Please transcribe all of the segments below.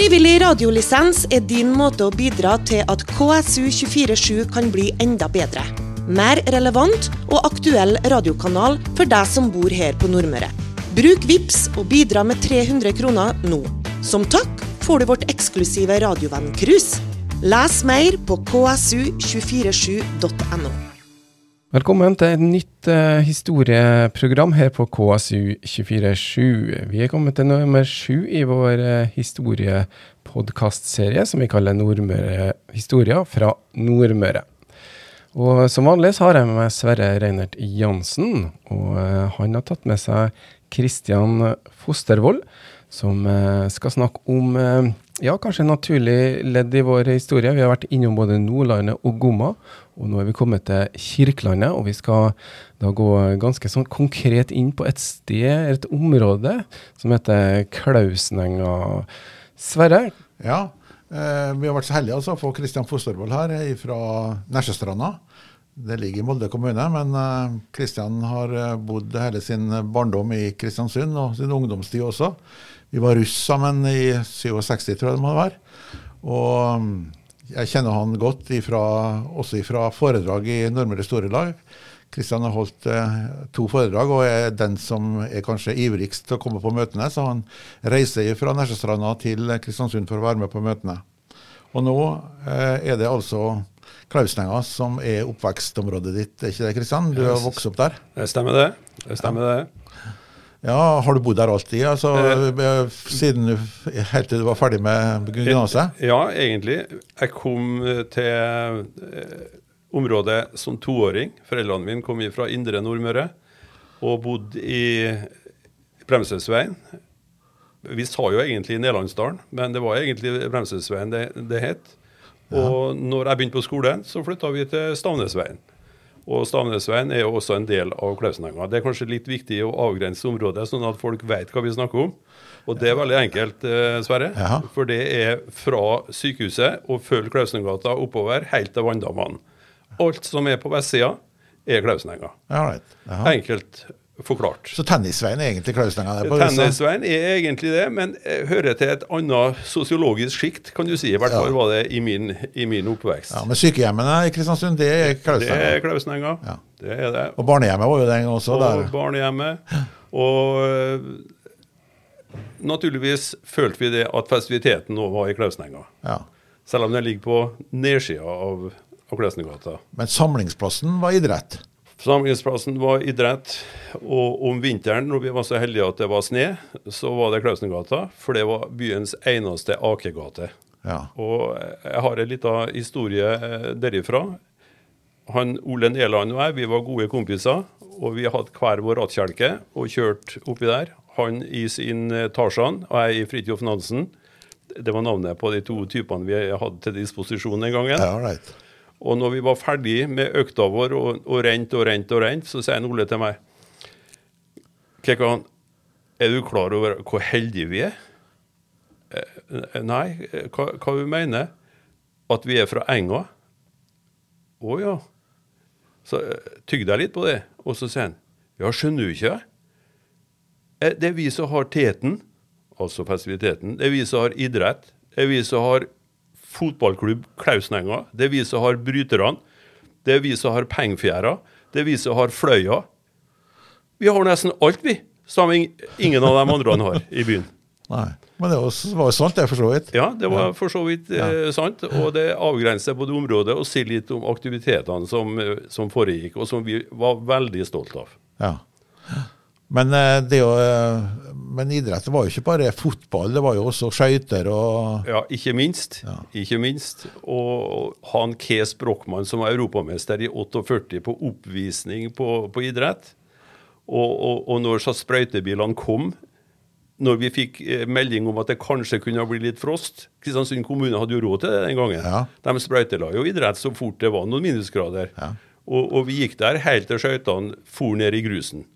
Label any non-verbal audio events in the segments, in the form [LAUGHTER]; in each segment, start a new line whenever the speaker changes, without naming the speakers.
Frivillig radiolisens er din måte å bidra til at KSU247 kan bli enda bedre. Mer relevant og aktuell radiokanal for deg som bor her på Nordmøre. Bruk VIPS og bidra med 300 kroner nå. Som takk får du vårt eksklusive radiovenn-cruise. Les mer på ksu247.no.
Velkommen til et nytt uh, historieprogram her på KSU247. Vi er kommet til nummer sju i vår uh, historiepodkastserie som vi kaller Nordmøre historier fra Nordmøre. Og som vanlig så har jeg med meg Sverre Reinert Jansen, og uh, han har tatt med seg Kristian Fostervoll, som eh, skal snakke om eh, ja, kanskje naturlig ledd i vår historie. Vi har vært innom både Nordlandet og Gomma, og nå er vi kommet til Kirkelandet. Og vi skal da gå ganske sånn konkret inn på et sted, et område, som heter Klausnenga. Sverre?
Ja, eh, vi har vært så heldige altså, å få Kristian Fostervoll her fra Nesjestranda. Det ligger i Molde kommune, men Kristian har bodd hele sin barndom i Kristiansund, og sin ungdomstid også. Vi var russ sammen i 67, tror jeg det må være. Og mm, jeg kjenner han godt ifra, også fra foredrag i Nordmøre Storelag. Kristian har holdt eh, to foredrag og er den som er kanskje ivrigst til å komme på møtene. Så han reiser fra Nesjestranda til Kristiansund for å være med på møtene. Og nå eh, er det altså Klausnenga som er oppvekstområdet ditt, er ikke det Kristian? Du har vokst opp der?
Det stemmer det. Det stemmer det.
Ja, Har du bodd der alltid? Altså, eh, siden Helt til du var ferdig med gymnaset?
Ja, egentlig. Jeg kom til eh, området som toåring. Foreldrene mine kom fra indre Nordmøre og bodde i Bremsesveien. Vi sa jo egentlig Nedlandsdalen, men det var egentlig Bremsesveien det, det het. Og ja. når jeg begynte på skolen, så flytta vi til Stavnesveien. Og Stavnesveien er jo også en del av Klausenenga. Det er kanskje litt viktig å avgrense området, sånn at folk vet hva vi snakker om. Og det er veldig enkelt, eh, Sverre. Ja. For det er fra sykehuset og følg Klausenengata oppover helt til vanndammene. Alt som er på vestsida, er Klausenenga.
Ja, right.
Enkelt forklart.
Så Tennisveien er egentlig Klausnenga?
Tennisveien er egentlig det, men hører til et annet sosiologisk sjikt, kan du si. I hvert fall ja. var det i min, i min, oppvekst.
Ja, Men sykehjemmene i Kristiansund, det er Klausnenga?
Det er. Ja. Det er det.
Og barnehjemmet var jo den også.
Og
der.
barnehjemmet. Og eh, naturligvis følte vi det at festiviteten nå var i Klausenenga. Ja. Selv om den ligger på nedsida av, av Klausnegata.
Men samlingsplassen var idrett?
Samlingsplassen var idrett. Og om vinteren, når vi var så heldige at det var sne, så var det Klausengata. For det var byens eneste akegate. Ja. Og jeg har en liten historie eh, derifra. Han, Ole Neland og jeg vi var gode kompiser. Og vi hadde hver vår rattkjelke og kjørte oppi der. Han i sin eh, Tarzan og jeg i Fridtjof Nansen. Det var navnet på de to typene vi hadde til disposisjon den gangen.
Ja, right.
Og når vi var ferdig med økta vår og, og rent og rent og rent, så sier Ole til meg Kekan, er du klar over hvor heldige vi er? Eh, nei, hva, hva du mener At vi er fra enga? Å ja. Så tygg tygde litt på det, og så sier han ja, skjønner du ikke? Eh, det er vi som har teten, altså festiviteten. Det er vi som har idrett. Det er vi som har fotballklubb Klausnenga. Det er vi som har bryterne. Det er vi som har pengefjæra. Det er vi som har fløya. Vi har nesten alt, vi. Som ingen av de andre har i byen. [LAUGHS]
Nei, Men det var jo sant, det, for så vidt?
Ja, det var for så vidt eh, sant. Og det avgrenser både det området å si litt om aktivitetene som, eh, som foregikk, og som vi var veldig stolt av.
Ja. Men, eh, det jo, eh, men idrett var jo ikke bare fotball, det var jo også skøyter og
Ja, ikke minst. Ja. Ikke minst. Og han Kes Brochmann som var europamester i 48 på oppvisning på, på idrett. Og, og, og når så sprøytebilene kom, når vi fikk eh, melding om at det kanskje kunne bli litt frost Kristiansund kommune hadde jo råd til det den gangen. Ja. De sprøytela jo idrett så fort det var noen minusgrader. Ja. Og, og, vi gikk der helt til skøytene for ned i grusen.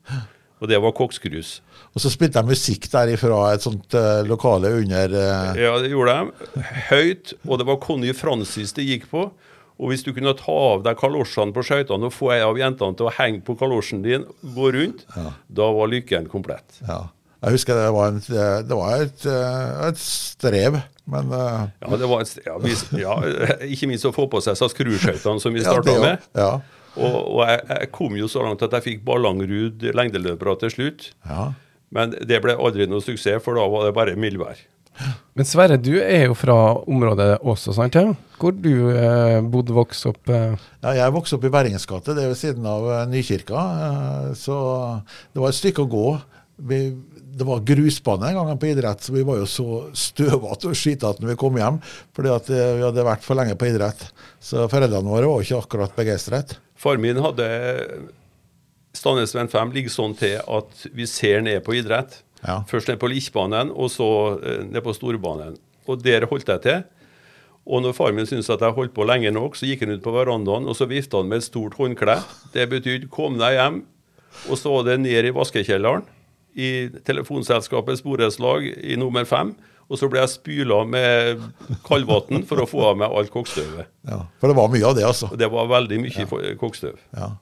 Og det var koksgrus.
Og så spilte de musikk derifra et sånt uh, lokale under uh...
Ja, det gjorde de. Høyt. Og det var Conny Francis det gikk på. Og hvis du kunne ta av deg kalosjene på skøytene og få ei av jentene til å henge på kalosjen din, gå rundt, ja. da var lykken komplett.
Ja. Jeg husker det var, en, det var et, et, strev. Men uh...
Ja, det var et, strev. ja, vi, ja, ikke minst å få på seg SAS Crew-skøytene som vi starta med.
Ja.
Og, og jeg, jeg kom jo så langt at jeg fikk Ballangrud lengdeløpere til slutt.
ja.
Men det ble aldri noe suksess, for da var det bare mildvær.
Men Sverre, du er jo fra området også, sant? ja? Hvor du eh, bodde, vokste opp? Eh.
Ja, jeg vokste opp i Bergens gate, det er ved siden av eh, Nykirka. eh, Så det var et stykke å gå. Vi, det var grusbane en gang på idrett, så vi var jo så støvete og skitete når vi kom hjem. Fordi at eh, vi hadde vært for lenge på idrett. Så foreldrene våre var ikke akkurat begeistret.
Far min hadde Standnes Venn 5 ligger sånn til at vi ser ned på idrett.
Ja.
Først ned på Likkbanen, og så eh, ned på Storbanen. Og der holdt jeg til. Og når far min syntes at jeg holdt på lenge nok, så gikk han ut på verandaen og så vifta han med et stort håndkle. Det betydde 'kom deg hjem'. Og så var det ned i vaskekjelleren i telefonselskapets borettslag i nummer fem. Og så ble jeg spyla med kaldvann for å få av meg alt kokkstøvet.
Ja, for det var mye av det, altså.
Det var veldig mye ja. kokkstøv.
Ja.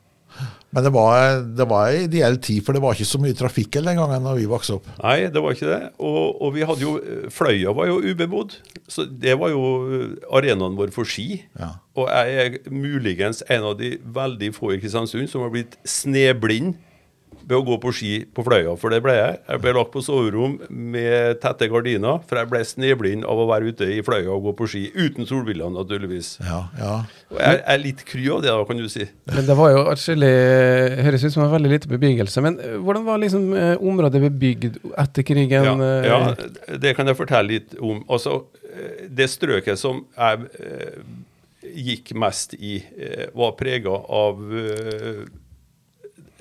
Men det var, det var en ideell tid, for det var ikke så mye trafikk den gangen da vi vokste opp.
Nei, det var ikke det. Og, og vi hadde jo Fløya var jo ubebodd. Så det var jo arenaen vår for ski.
Ja.
Og jeg er muligens en av de veldig få i Kristiansund som har blitt sneblind ved å gå på ski på Fløya, for det ble jeg. Jeg ble lagt på soverom med tette gardiner, for jeg ble sneblind av å være ute i Fløya og gå på ski. Uten solbriller, naturligvis.
Ja, ja.
Og jeg jeg er litt kry av det, da, kan du si.
Men det var jo atskillig Høres ut som en veldig lite bebyggelse. Men eh, hvordan var liksom eh, området bebygd etter krigen?
Ja,
eh?
ja, det kan jeg fortelle litt om. Altså, det strøket som jeg gikk mest i, var prega av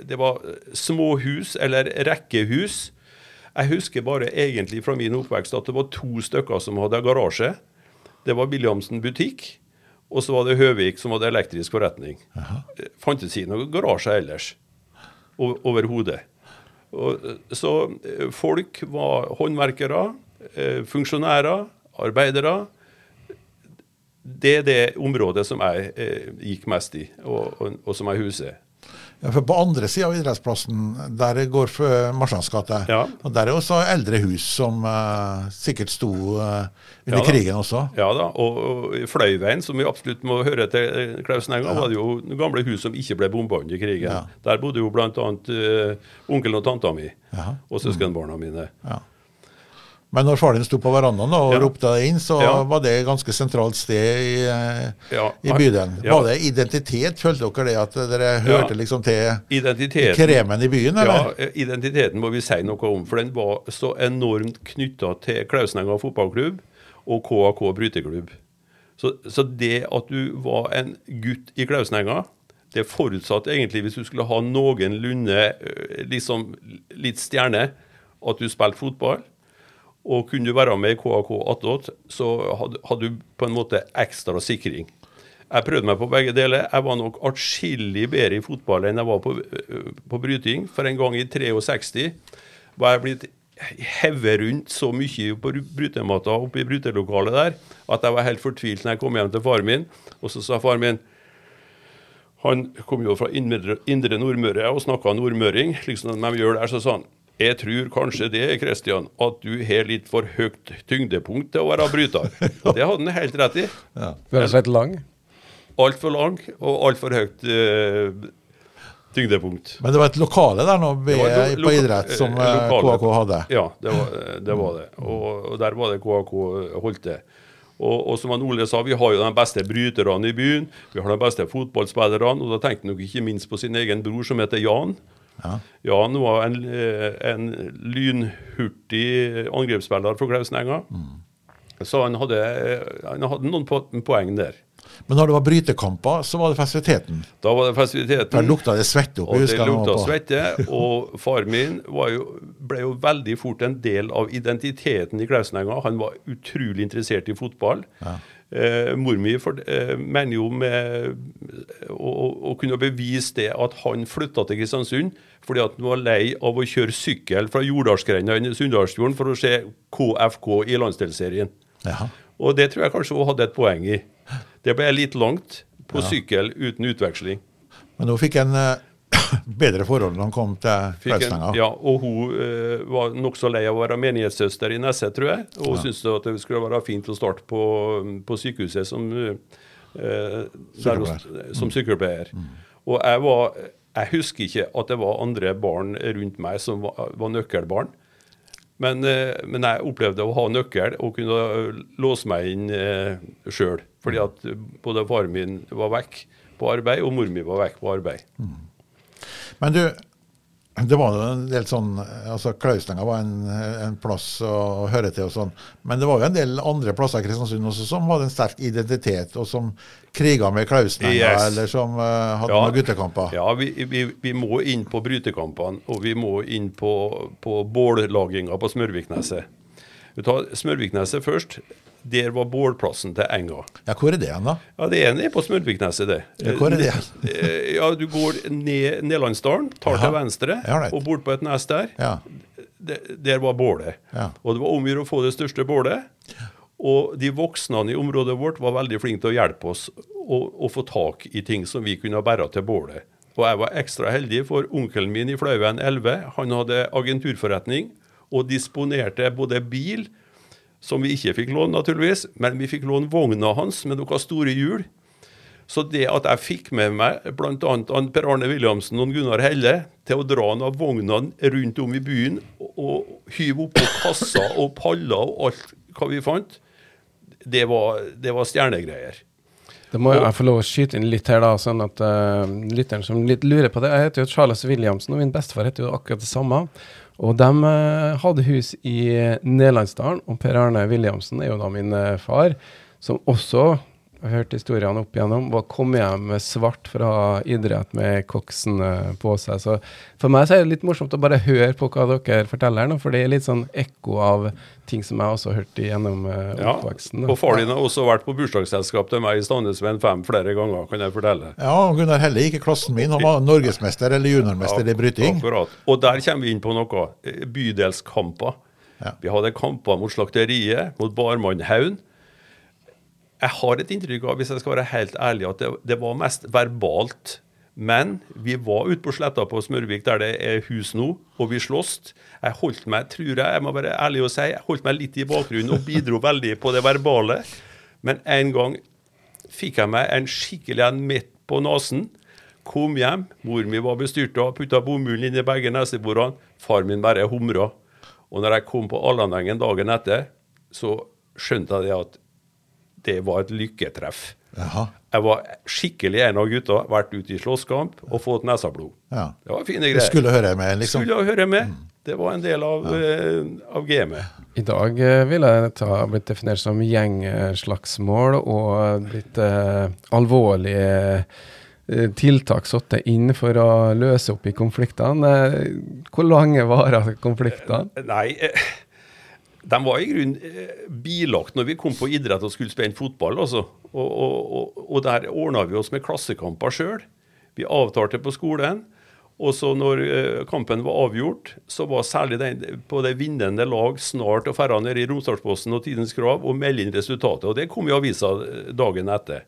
Det var små hus, eller rekkehus. Jeg husker bare egentlig fra min oppvekst at det var to stykker som hadde garasje. Det var Williamsen butikk, og så var det Høvik som hadde elektrisk forretning. Aha. Fantes ikke noen garasje ellers overhodet. Eh, så eh, folk var håndverkere, eh, funksjonærer, arbeidere. Det er det området som jeg eh, gikk mest i, og, og, og som jeg huser.
Ja, for På andre sida av idrettsplassen, der går Marsjans gate,
Ja.
og der er også eldre hus som uh, sikkert sto uh, under
Ja
krigen også.
Ja da, og, og Fløyveien, som vi absolutt må høre til eh, Klausenenga, var det jo gamle hus som ikke ble bomba under krigen. Der bodde jo bl.a. Uh, onkelen og tanta mi
Ja.
og søskenbarna mine.
Ja. Men når faren din sto på verandaen og
Ja.
ropte deg inn, så
Ja.
var det et ganske sentralt sted i, eh,
Ja,
i bydelen. Var det identitet? Følte dere det at dere hørte liksom til
Identiteten
kremen i byen, eller?
Ja, identiteten må vi si noe om, for den var så enormt knytta til Klausenenga fotballklubb og KAK bryteklubb. Så, så det at du var en gutt i Klausenenga, det forutsatte egentlig, hvis du skulle ha noenlunde eh, liksom litt stjerne, at du spilte fotball. Og kunne du være med i KAK attåt, så hadde, du på en måte ekstra sikring. Jeg prøvde meg på begge deler. Jeg var nok atskillig bedre i fotball enn jeg var på, øh, på bryting. For en gang i 63 var jeg blitt hevet rundt så mye på brytematta oppe i brytelokalet der at jeg var helt fortvilt når jeg kom hjem til faren min. Og så sa faren min Han kom jo fra indre, indre Nordmøre og snakka nordmøring, liksom de gjør der. Så sa han jeg tror kanskje det, Kristian, at du har litt for høyt tyngdepunkt til å være bryter. [LAUGHS] Det hadde han helt rett i.
Du er rett og slett lang?
Altfor lang og altfor høyt uh, tyngdepunkt.
Men det var et lokale der nå
Det lo-
på idrett som
eh,
eh,
lokale.
KAK hadde.
Ja, det var det. Var det. Og, og der var det KAK holdt til. Og, og som han Ole sa, vi har jo de beste bryterne i byen. Vi har de beste fotballspillerne. Og da tenkte han nok ikke minst på sin egen bror som heter Jan.
Ja.
han var en, eh, en lynhurtig angrepsspiller for Klausenenga. Så han hadde, han hadde noen poeng der.
Men når det var brytekamper, så var det festiviteten.
Da var det festiviteten.
Der lukta det svette opp.
Og det lukta svette. [LAUGHS] Og far min var jo, ble jo veldig fort en del av identiteten i Klausenenga. Han var utrolig interessert i fotball. Eh, mor mi for, eh, mener jo med å, å- kunne bevise det at han flytta til Kristiansund fordi at han var lei av å kjøre sykkel fra Jordalsgrenda inn i Sunndalsfjorden for å se KFK i landsdelsserien.
Ja.
Og det tror jeg kanskje hun hadde et poeng i. Det ble litt langt på sykkel uten utveksling.
Men nå fikk en, eh, [LAUGHS] bedre forhold når han kom til
en, ja, og hun uh, var nokså lei av å være menighetssøster i Nesset, tror jeg. Og
Ja.
syntes at det skulle være fint å starte på, på sykehuset som, uh, sykepleier. hos- som sykepleier. Og jeg var Jeg husker ikke at det var andre barn rundt meg som var, var nøkkelbarn. Men, eh, men jeg opplevde å ha nøkkel og kunne låse meg inn eh, sjøl. Fordi at både faren min var vekk på arbeid, og mor mi var vekk på arbeid.
Men du, det var jo en del sånn altså Klaustanga var en, en plass å høre til og sånn. Men det var jo en del andre plasser i Kristiansund også som hadde en sterk identitet, og som kriga med Klaustanga,
Yes.
eller som uh, hadde
Ja.
noen guttekamper.
Ja, vi, vi, vi må inn på brytekampene, og vi må inn på, på bållaginga på Smørvikneset. Vi tar Smørvikneset først. Der var bålplassen til Enga.
Ja, hvor er det hen, da?
Ja, det er nede på Smørvikneset, det.
Ja, hvor er det?
Eh, Ja, Du går ned Nedlandsdalen, tar
Aha.
til venstre,
Ja, right.
og bort på et nes der.
Ja.
Der var bålet.
Ja.
Og det var om å gjøre å få det største bålet. Og de voksne i området vårt var veldig flinke til å hjelpe oss å, få tak i ting som vi kunne bære til bålet. Og jeg var ekstra heldig, for onkelen min i Flauven 11 han hadde agenturforretning og disponerte både bil, som vi ikke fikk låne naturligvis, men vi fikk låne vogna hans med noen store hjul. Så det at jeg fikk med meg bl.a. Per Arne Williamsen og Gunnar Helle til å dra av vognene rundt om i byen og, og hyve oppå kasser og paller og alt hva vi fant, det var, det var stjernegreier.
Det må jeg få lov å skyte inn litt her, da, sånn at uh, lytteren som litt lurer på det Jeg heter jo Charles Williamsen, og min bestefar heter jo akkurat det samme. Og de eh, hadde hus i Nederlandsdalen, og Per Arne Williamsen er jo da min eh, far, som også jeg har hørt historiene opp igjennom, var kom hjem med svart fra idrett med koksen eh, på seg. Så for meg så er det litt morsomt å bare høre på hva dere forteller nå, for det er litt sånn ekko av ting som jeg også har hørt gjennom eh,
Ja,
oppveksten. da.
og far din har også vært på bursdagsselskap til meg i Standesveien 5 flere ganger, kan jeg fortelle.
Ja, Gunnar Helle gikk i klassen min. Han var norgesmester eller juniormester i bryting.
Akkurat. Og der kommer vi inn på noe. eh, Bydelskamper.
Ja.
Vi hadde kamper mot Slakteriet, mot Barmannhaugen. Jeg har et inntrykk av, hvis jeg skal være helt ærlig, at det, det var mest verbalt. Men vi var ute på sletta på Smørvik, der det er hus nå, og vi sloss. Jeg holdt meg, tror jeg, jeg må være ærlig og si, jeg holdt meg litt i bakgrunnen og bidro veldig på det verbale. Men en gang fikk jeg meg en skikkelig en midt på nesen. Kom hjem, mor mi var bestyrta, putta bomullen inn i begge neseborene. Far min bare humra. Og når jeg kom på Allandengen dagen etter, så skjønte jeg at det var et lykketreff.
Jaha.
Jeg var skikkelig en av gutta, vært ute i slåsskamp og fått neseblod.
Ja.
Det var fine
Det
greier.
skulle høre med, liksom.
Skulle høre med. Det var en del av, eh, av gamet.
I dag uh, ville dette ha blitt definert som gjengslagsmål og blitt uh, alvorlige eh, tiltak satt inn for å løse opp i konfliktene. Eh, Hvor lange varer konfliktene?
Nei, eh, de var i grunnen eh, bilagt når vi kom på idrett og skulle spille fotball. Altså. Og, og, og, og der ordna vi oss med klassekamper sjøl. Vi avtalte på skolen. Og så når eh, kampen var avgjort, så var særlig den på det vinnende lag snart å dra ned i Romsdalsposten og Tidens Krav og melde inn resultatet. Og det kom i avisa eh, dagen etter.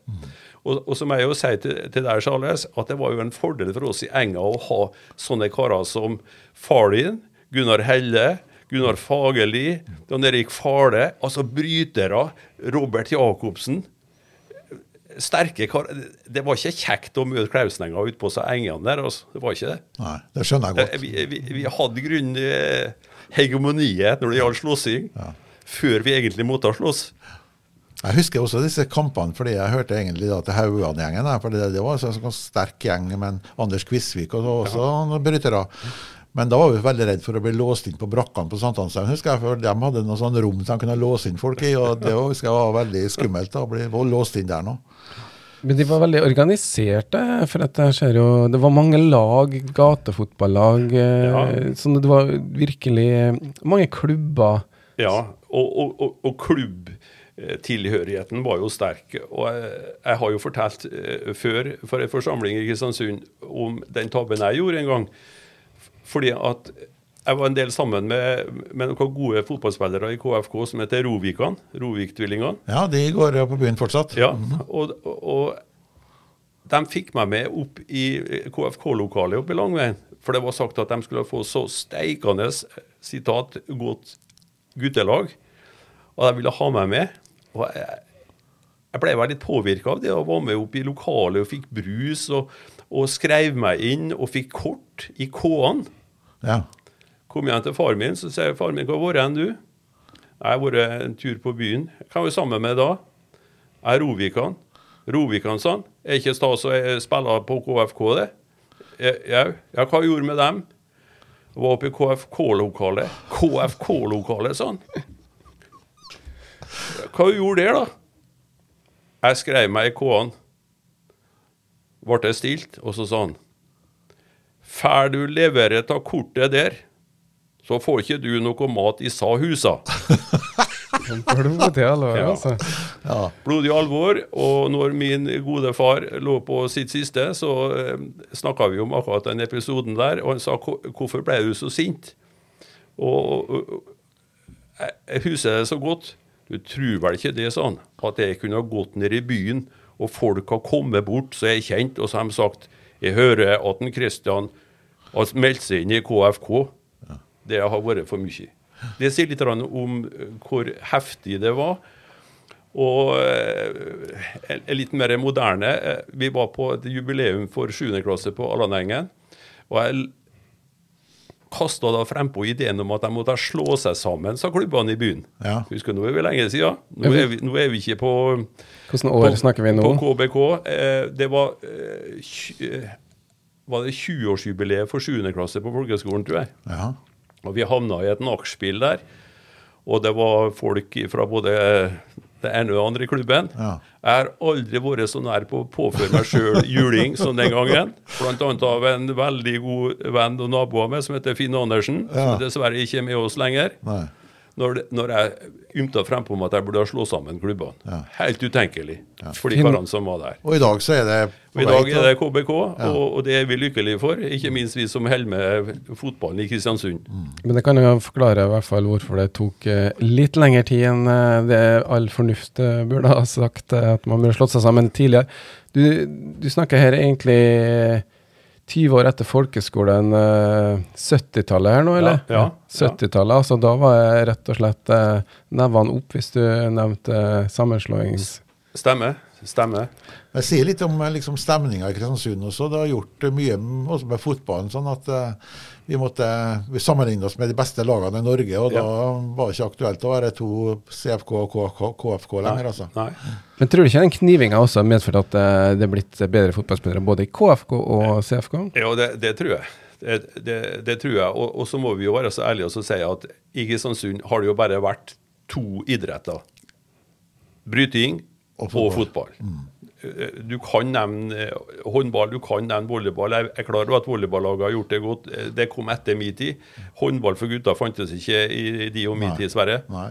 Og, og så må jeg jo si til, til deg, Charles, at det var jo en fordel for oss i Enga å ha sånne karer som far din, Gunnar Helle, Gunnar Fagerli, Jan Erik Fale, altså brytere, Robert Jacobsen. Sterke kar Det var ikke kjekt å møte Klausnenga ute på så engene der. altså. Det var ikke det.
Nei, det skjønner jeg
Eh,
godt.
Vi, vi, vi hadde i grunnen eh, hegemoniet når det gjaldt slåssing, før vi egentlig måtte slåss.
Jeg husker også disse kampene, fordi jeg hørte egentlig da til Haugan-gjengen. for det, det var en sånn sterk gjeng, men Anders Kvisvik og så også noen brytere. Men da var vi veldig redd for å bli låst inn på brakkene på Sankthanshaugen. husker jeg, for De hadde noen sånne rom som de kunne låse inn folk i, og det var, husker jeg var veldig skummelt da, å bli låst inn der nå.
Men de var veldig organiserte, for dette skjer jo Det var mange lag, gatefotballag. eh,
Ja.
Sånn det var virkelig mange klubber.
Ja, og, og, og, og klubbtilhørigheten var jo sterk. Og jeg, jeg har jo fortalt eh, før for en forsamling i Kristiansund om den tabben jeg gjorde en gang. Fordi at jeg var en del sammen med, med noen gode fotballspillere i KFK som heter Rovikan. Rovik-tvillingene.
Ja, de går på byen fortsatt.
Ja, og, og, og de fikk meg med opp i KFK-lokalet oppe i Langveien. For det var sagt at de skulle få så steikende sitat, godt guttelag. Og de ville ha meg med. Og jeg, jeg ble veldig påvirka av det og var med opp i lokalet og fikk brus. og, og skrev meg inn og fikk kort i K-en.
Ja.
Kom igjen til far min, så sier jeg, far min 'Hvor har du vært hen, du?' 'Jeg har vært en tur på byen.' 'Hva var du sammen med da?' 'Jeg er Rovikan.' Rovikan, sa han. Er ikke stas å spille på KFK, det? Jau. ja, hva gjorde med dem? Var oppe i KFK-lokalet. KFK-lokalet, sa han. Hva gjorde der, da? Jeg skrev meg i K-en. Ble det stilt, og så sa han Fær du levere av kortet der, så får ikke du noe mat i sa husa.
Blodig alvor,
Ja.
altså.
ja.
Blodig alvor. Og når min gode far lå på sitt siste, så eh, snakka vi om akkurat den episoden der, og han sa 'Hvorfor ble du så sint?' Og, og, og jeg, jeg husker det så godt. Du tror vel ikke det, sa han, at jeg kunne ha gått ned i byen, og folk har kommet bort, så jeg er kjent, og så har de sagt 'Jeg hører at en Kristian har meldt seg inn i KFK'. Det har vært for mye. Det sier litt om eh, hvor heftig det var. Og eh, litt mer moderne eh, Vi var på et jubileum for 7. klasse på Allanengen. Og jeg kasta da frempå ideen om at de måtte slå seg sammen, sa klubbene i byen.
Ja.
Husker nå er vi lenge siden. Nå er vi, nå er vi ikke på
Hvilket år snakker vi nå?
på KBK. Eh, det var eh, eh, Var det 20-årsjubileet for 7. klasse på folkeskolen, tror jeg.
ja.
Og vi havna i et nachspiel der. Og det var folk fra både det ene og det andre i klubben.
Ja.
Jeg har aldri vært så nær på å påføre meg sjøl juling som den gangen. Blant annet av en veldig god venn og nabo av meg som heter Finn Andersen.
Ja.
Som dessverre ikke er med oss lenger.
Nei.
Når, det, når jeg ymta frempå om at jeg burde slå sammen klubbene.
Ja.
Helt utenkelig for de karene som var der.
Og i dag så er det
Og I dag er det KBK, og, og det er vi lykkelige for. Ikke minst vi som holder med fotballen i Kristiansund.
Men det kan jo forklare i hvert fall hvorfor det tok eh, litt lengre tid enn eh, det all fornuft eh, burde ha sagt at man burde slått seg sammen tidligere. Du, du snakker her egentlig 20 år etter folkeskolen, eh, 70-tallet her nå, eller?
Ja, ja, ja.
70-tallet, altså da var jeg rett og slett eh, nevene opp hvis du nevnte eh, sammenslåings...
Stemmer. Stemmer.
Jeg sier litt om eh, liksom, stemninga i Kristiansund også. Det har gjort eh, mye også med fotballen. sånn at uh, vi måtte vi sammenligne oss med de beste lagene i Norge, og
Ja.
da var det ikke aktuelt å være to CFK og KFK, lenger. altså.
Nei.
Men tror du ikke den knivinga også har medført at uh, det er blitt bedre fotballspillere både i KFK og CFK?
Ja, det, det tror jeg. Det, det, det tror jeg. Og, og så må vi jo være så ærlige og så si at i Kristiansund har det jo bare vært to idretter. Bryting
Og
og
fotball.
fotball. Eh, Du kan nevne eh, håndball, du kan nevne volleyball. Jeg er klar over at volleyballaget har gjort det godt. Eh, Det kom etter min tid. Håndball for gutter fantes ikke i de og min tid, Sverre.
Nei.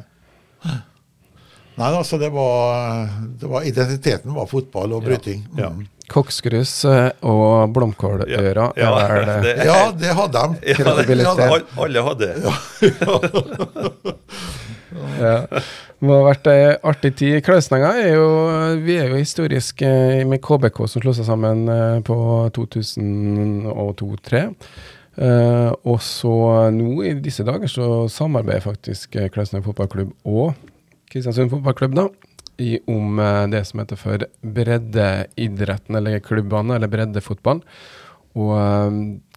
Nei, altså det var, det var Identiteten var fotball og bryting.
Ja.
Mm.
Koksgrus og blomkåløra
Ja,
ja, det.
det-
Ja, det hadde de.
Ja, det, alle, hadde. [LAUGHS] [LAUGHS]
Ja. Det må ha vært ei artig tid. Klausenenga er jo Vi er jo historisk eh, med KBK som slo seg sammen eh, på 2002-2003. Uh, og så nå i disse dager så samarbeider faktisk Klausenenga fotballklubb og Kristiansund fotballklubb da, i, om eh, det som heter for breddeidretten, eller klubbene, eller breddefotball. Og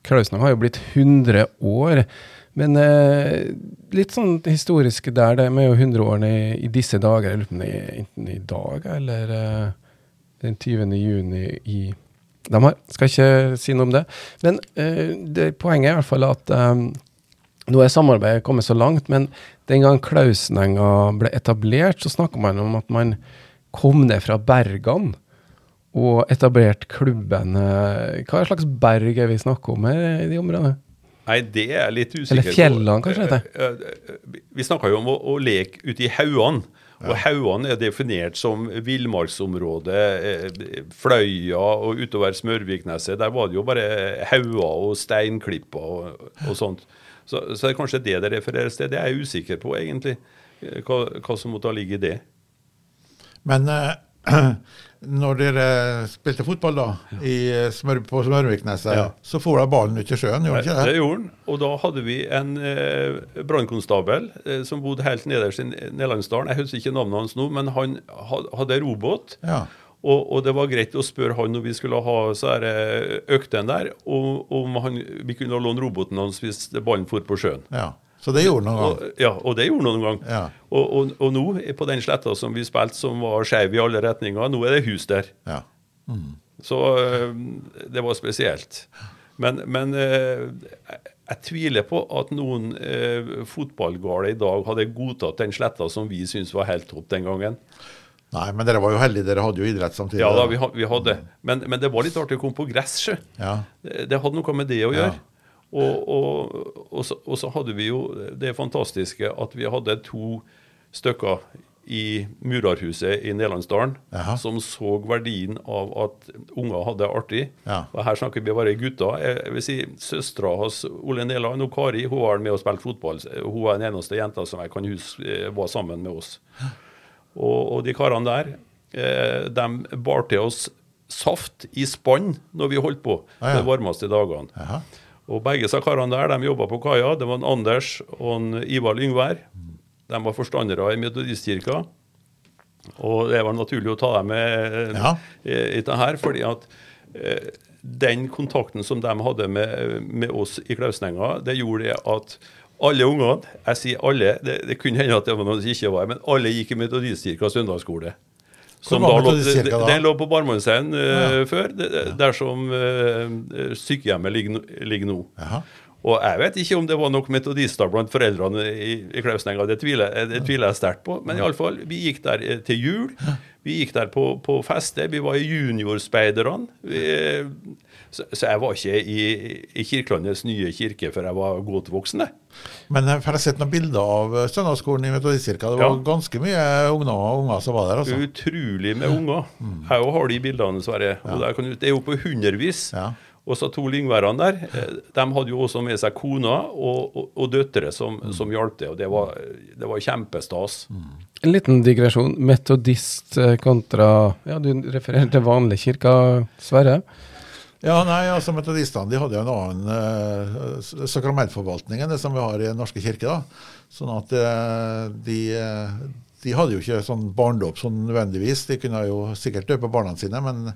Klausneng har jo blitt 100 år. Men eh, litt sånn historisk der, det med jo 100-årene i, i disse dager. Jeg lurer på om det er enten i dag eller eh, den 20. juni i De har, skal ikke si noe om det. Men eh, det, poenget er i hvert fall at eh, nå er samarbeidet kommet så langt, men den gang Klausenenga ble etablert, så snakka man om at man kom ned fra bergene og etablerte klubben. Hva slags berg er vi snakker om her i de områdene?
Nei, det er jeg litt usikker på.
Eller fjellene, kanskje det heter?
Eh, eh, eh, Vi snakka jo om å, å leke ute i haugene. Og haugene er definert som villmarksområde. Fløya og utover Smørvikneset. Der var det jo bare hauger og steinklipper og, og sånt. Så, så det er kanskje det det refereres til. Det er jeg usikker på, egentlig. Hva, hva som måtte ligge i det.
Men eh, [CLEARS THROAT] når dere spilte fotball da, i eh, smør, på Smørvikneset,
Ja.
så for da ballen ut i sjøen, gjorde
Det,
den ikke
det
det?
gjorde han. Og da hadde vi en eh, brannkonstabel eh, som bodde helt nederst i Nelandsdalen. Jeg husker ikke navnet hans nå, men han hadde robåt.
Ja.
Og, og det var greit å spørre han når vi skulle ha eh, øktene der, om, om han, vi kunne låne roboten hans hvis ballen for på sjøen.
ja. Så det gjorde den noen
Og,
gang.
ja, og det gjorde han noen gang.
Ja.
Og, og, og nå, på den sletta som vi spilte, som var skeiv i alle retninger, nå er det hus der.
Ja.
Så øh, det var spesielt. Men, men øh, jeg, jeg tviler på at noen eh, fotballgale i dag hadde godtatt den sletta som vi syntes var helt topp den gangen.
Nei, men dere var jo heldige, dere hadde jo idrett samtidig.
Ja da, vi, vi hadde. Men, men det var litt artig å komme på gress, sjø.
Ja.
Det det hadde noe med det å
Ja.
Og, og, og, så, og så hadde vi jo det fantastiske at vi hadde to stykker i Murarhuset i Nederlandsdalen
Jaha.
som så verdien av at unger hadde det artig.
Ja.
Og her snakker vi bare gutter. Jeg, jeg vil si Søstera hans Ole Neland og Kari hun var med og spilte fotball. Hun var den eneste jenta som jeg kan huske eh, var sammen med oss. Og, de karene der, eh, de bar til oss saft i spann når vi holdt på
Ah, ja.
de varmeste dagene.
Jaha.
Og begge disse karene der, de jobba på kaia. Det var en Anders og en Ivar Lyngvær. De var forstandere i Metodistkirka. Og det var naturlig å ta dem med eh,
Ja.
i, i det her, fordi at eh, den kontakten som de hadde med, med oss i Klausnenga, det gjorde det at alle ungene, jeg sier alle, det, det kunne hende at det var noen som ikke var men alle gikk i Metodistkirka søndagsskole. Som da lå,
da?
Den lå på Barmannshaugen uh,
Ja.
før, det, ja. der som eh, sykehjemmet ligger, ligger nå.
Jaha.
Og jeg vet ikke om det var nok metodister blant foreldrene i, i Klausnenga, det tviler, det tviler jeg sterkt på. Men iallfall, vi gikk der eh, til jul. Vi gikk der på, på feste. Vi var juniorspeiderne. Så, så jeg var ikke i, i Kirkelandets nye kirke før jeg var godt voksen.
Men jeg har sett noen bilder av eh, søndagsskolen i Metodistkirka. Det var
Ja.
ganske mye unger, unger som var der, altså.
Utrolig med unger. Jeg òg har de bildene, Sverre. Ja. der det er jo på hundrevis.
Ja.
Og så to lyngværene der, eh, de hadde jo også med seg kona og, og, og døtre som, som hjalp til. Og det var, det var kjempestas.
En liten digresjon. Metodist eh, kontra Ja, du refererer til vanlig kirke, Sverre.
Ja, nei, altså Metodistene de hadde jo en annen eh, sakramentforvaltning enn det som vi har i Den norske kirke. da. Sånn at eh, de, eh, de hadde jo ikke sånn barndåp sånn nødvendigvis. De kunne jo sikkert døpe barna sine, men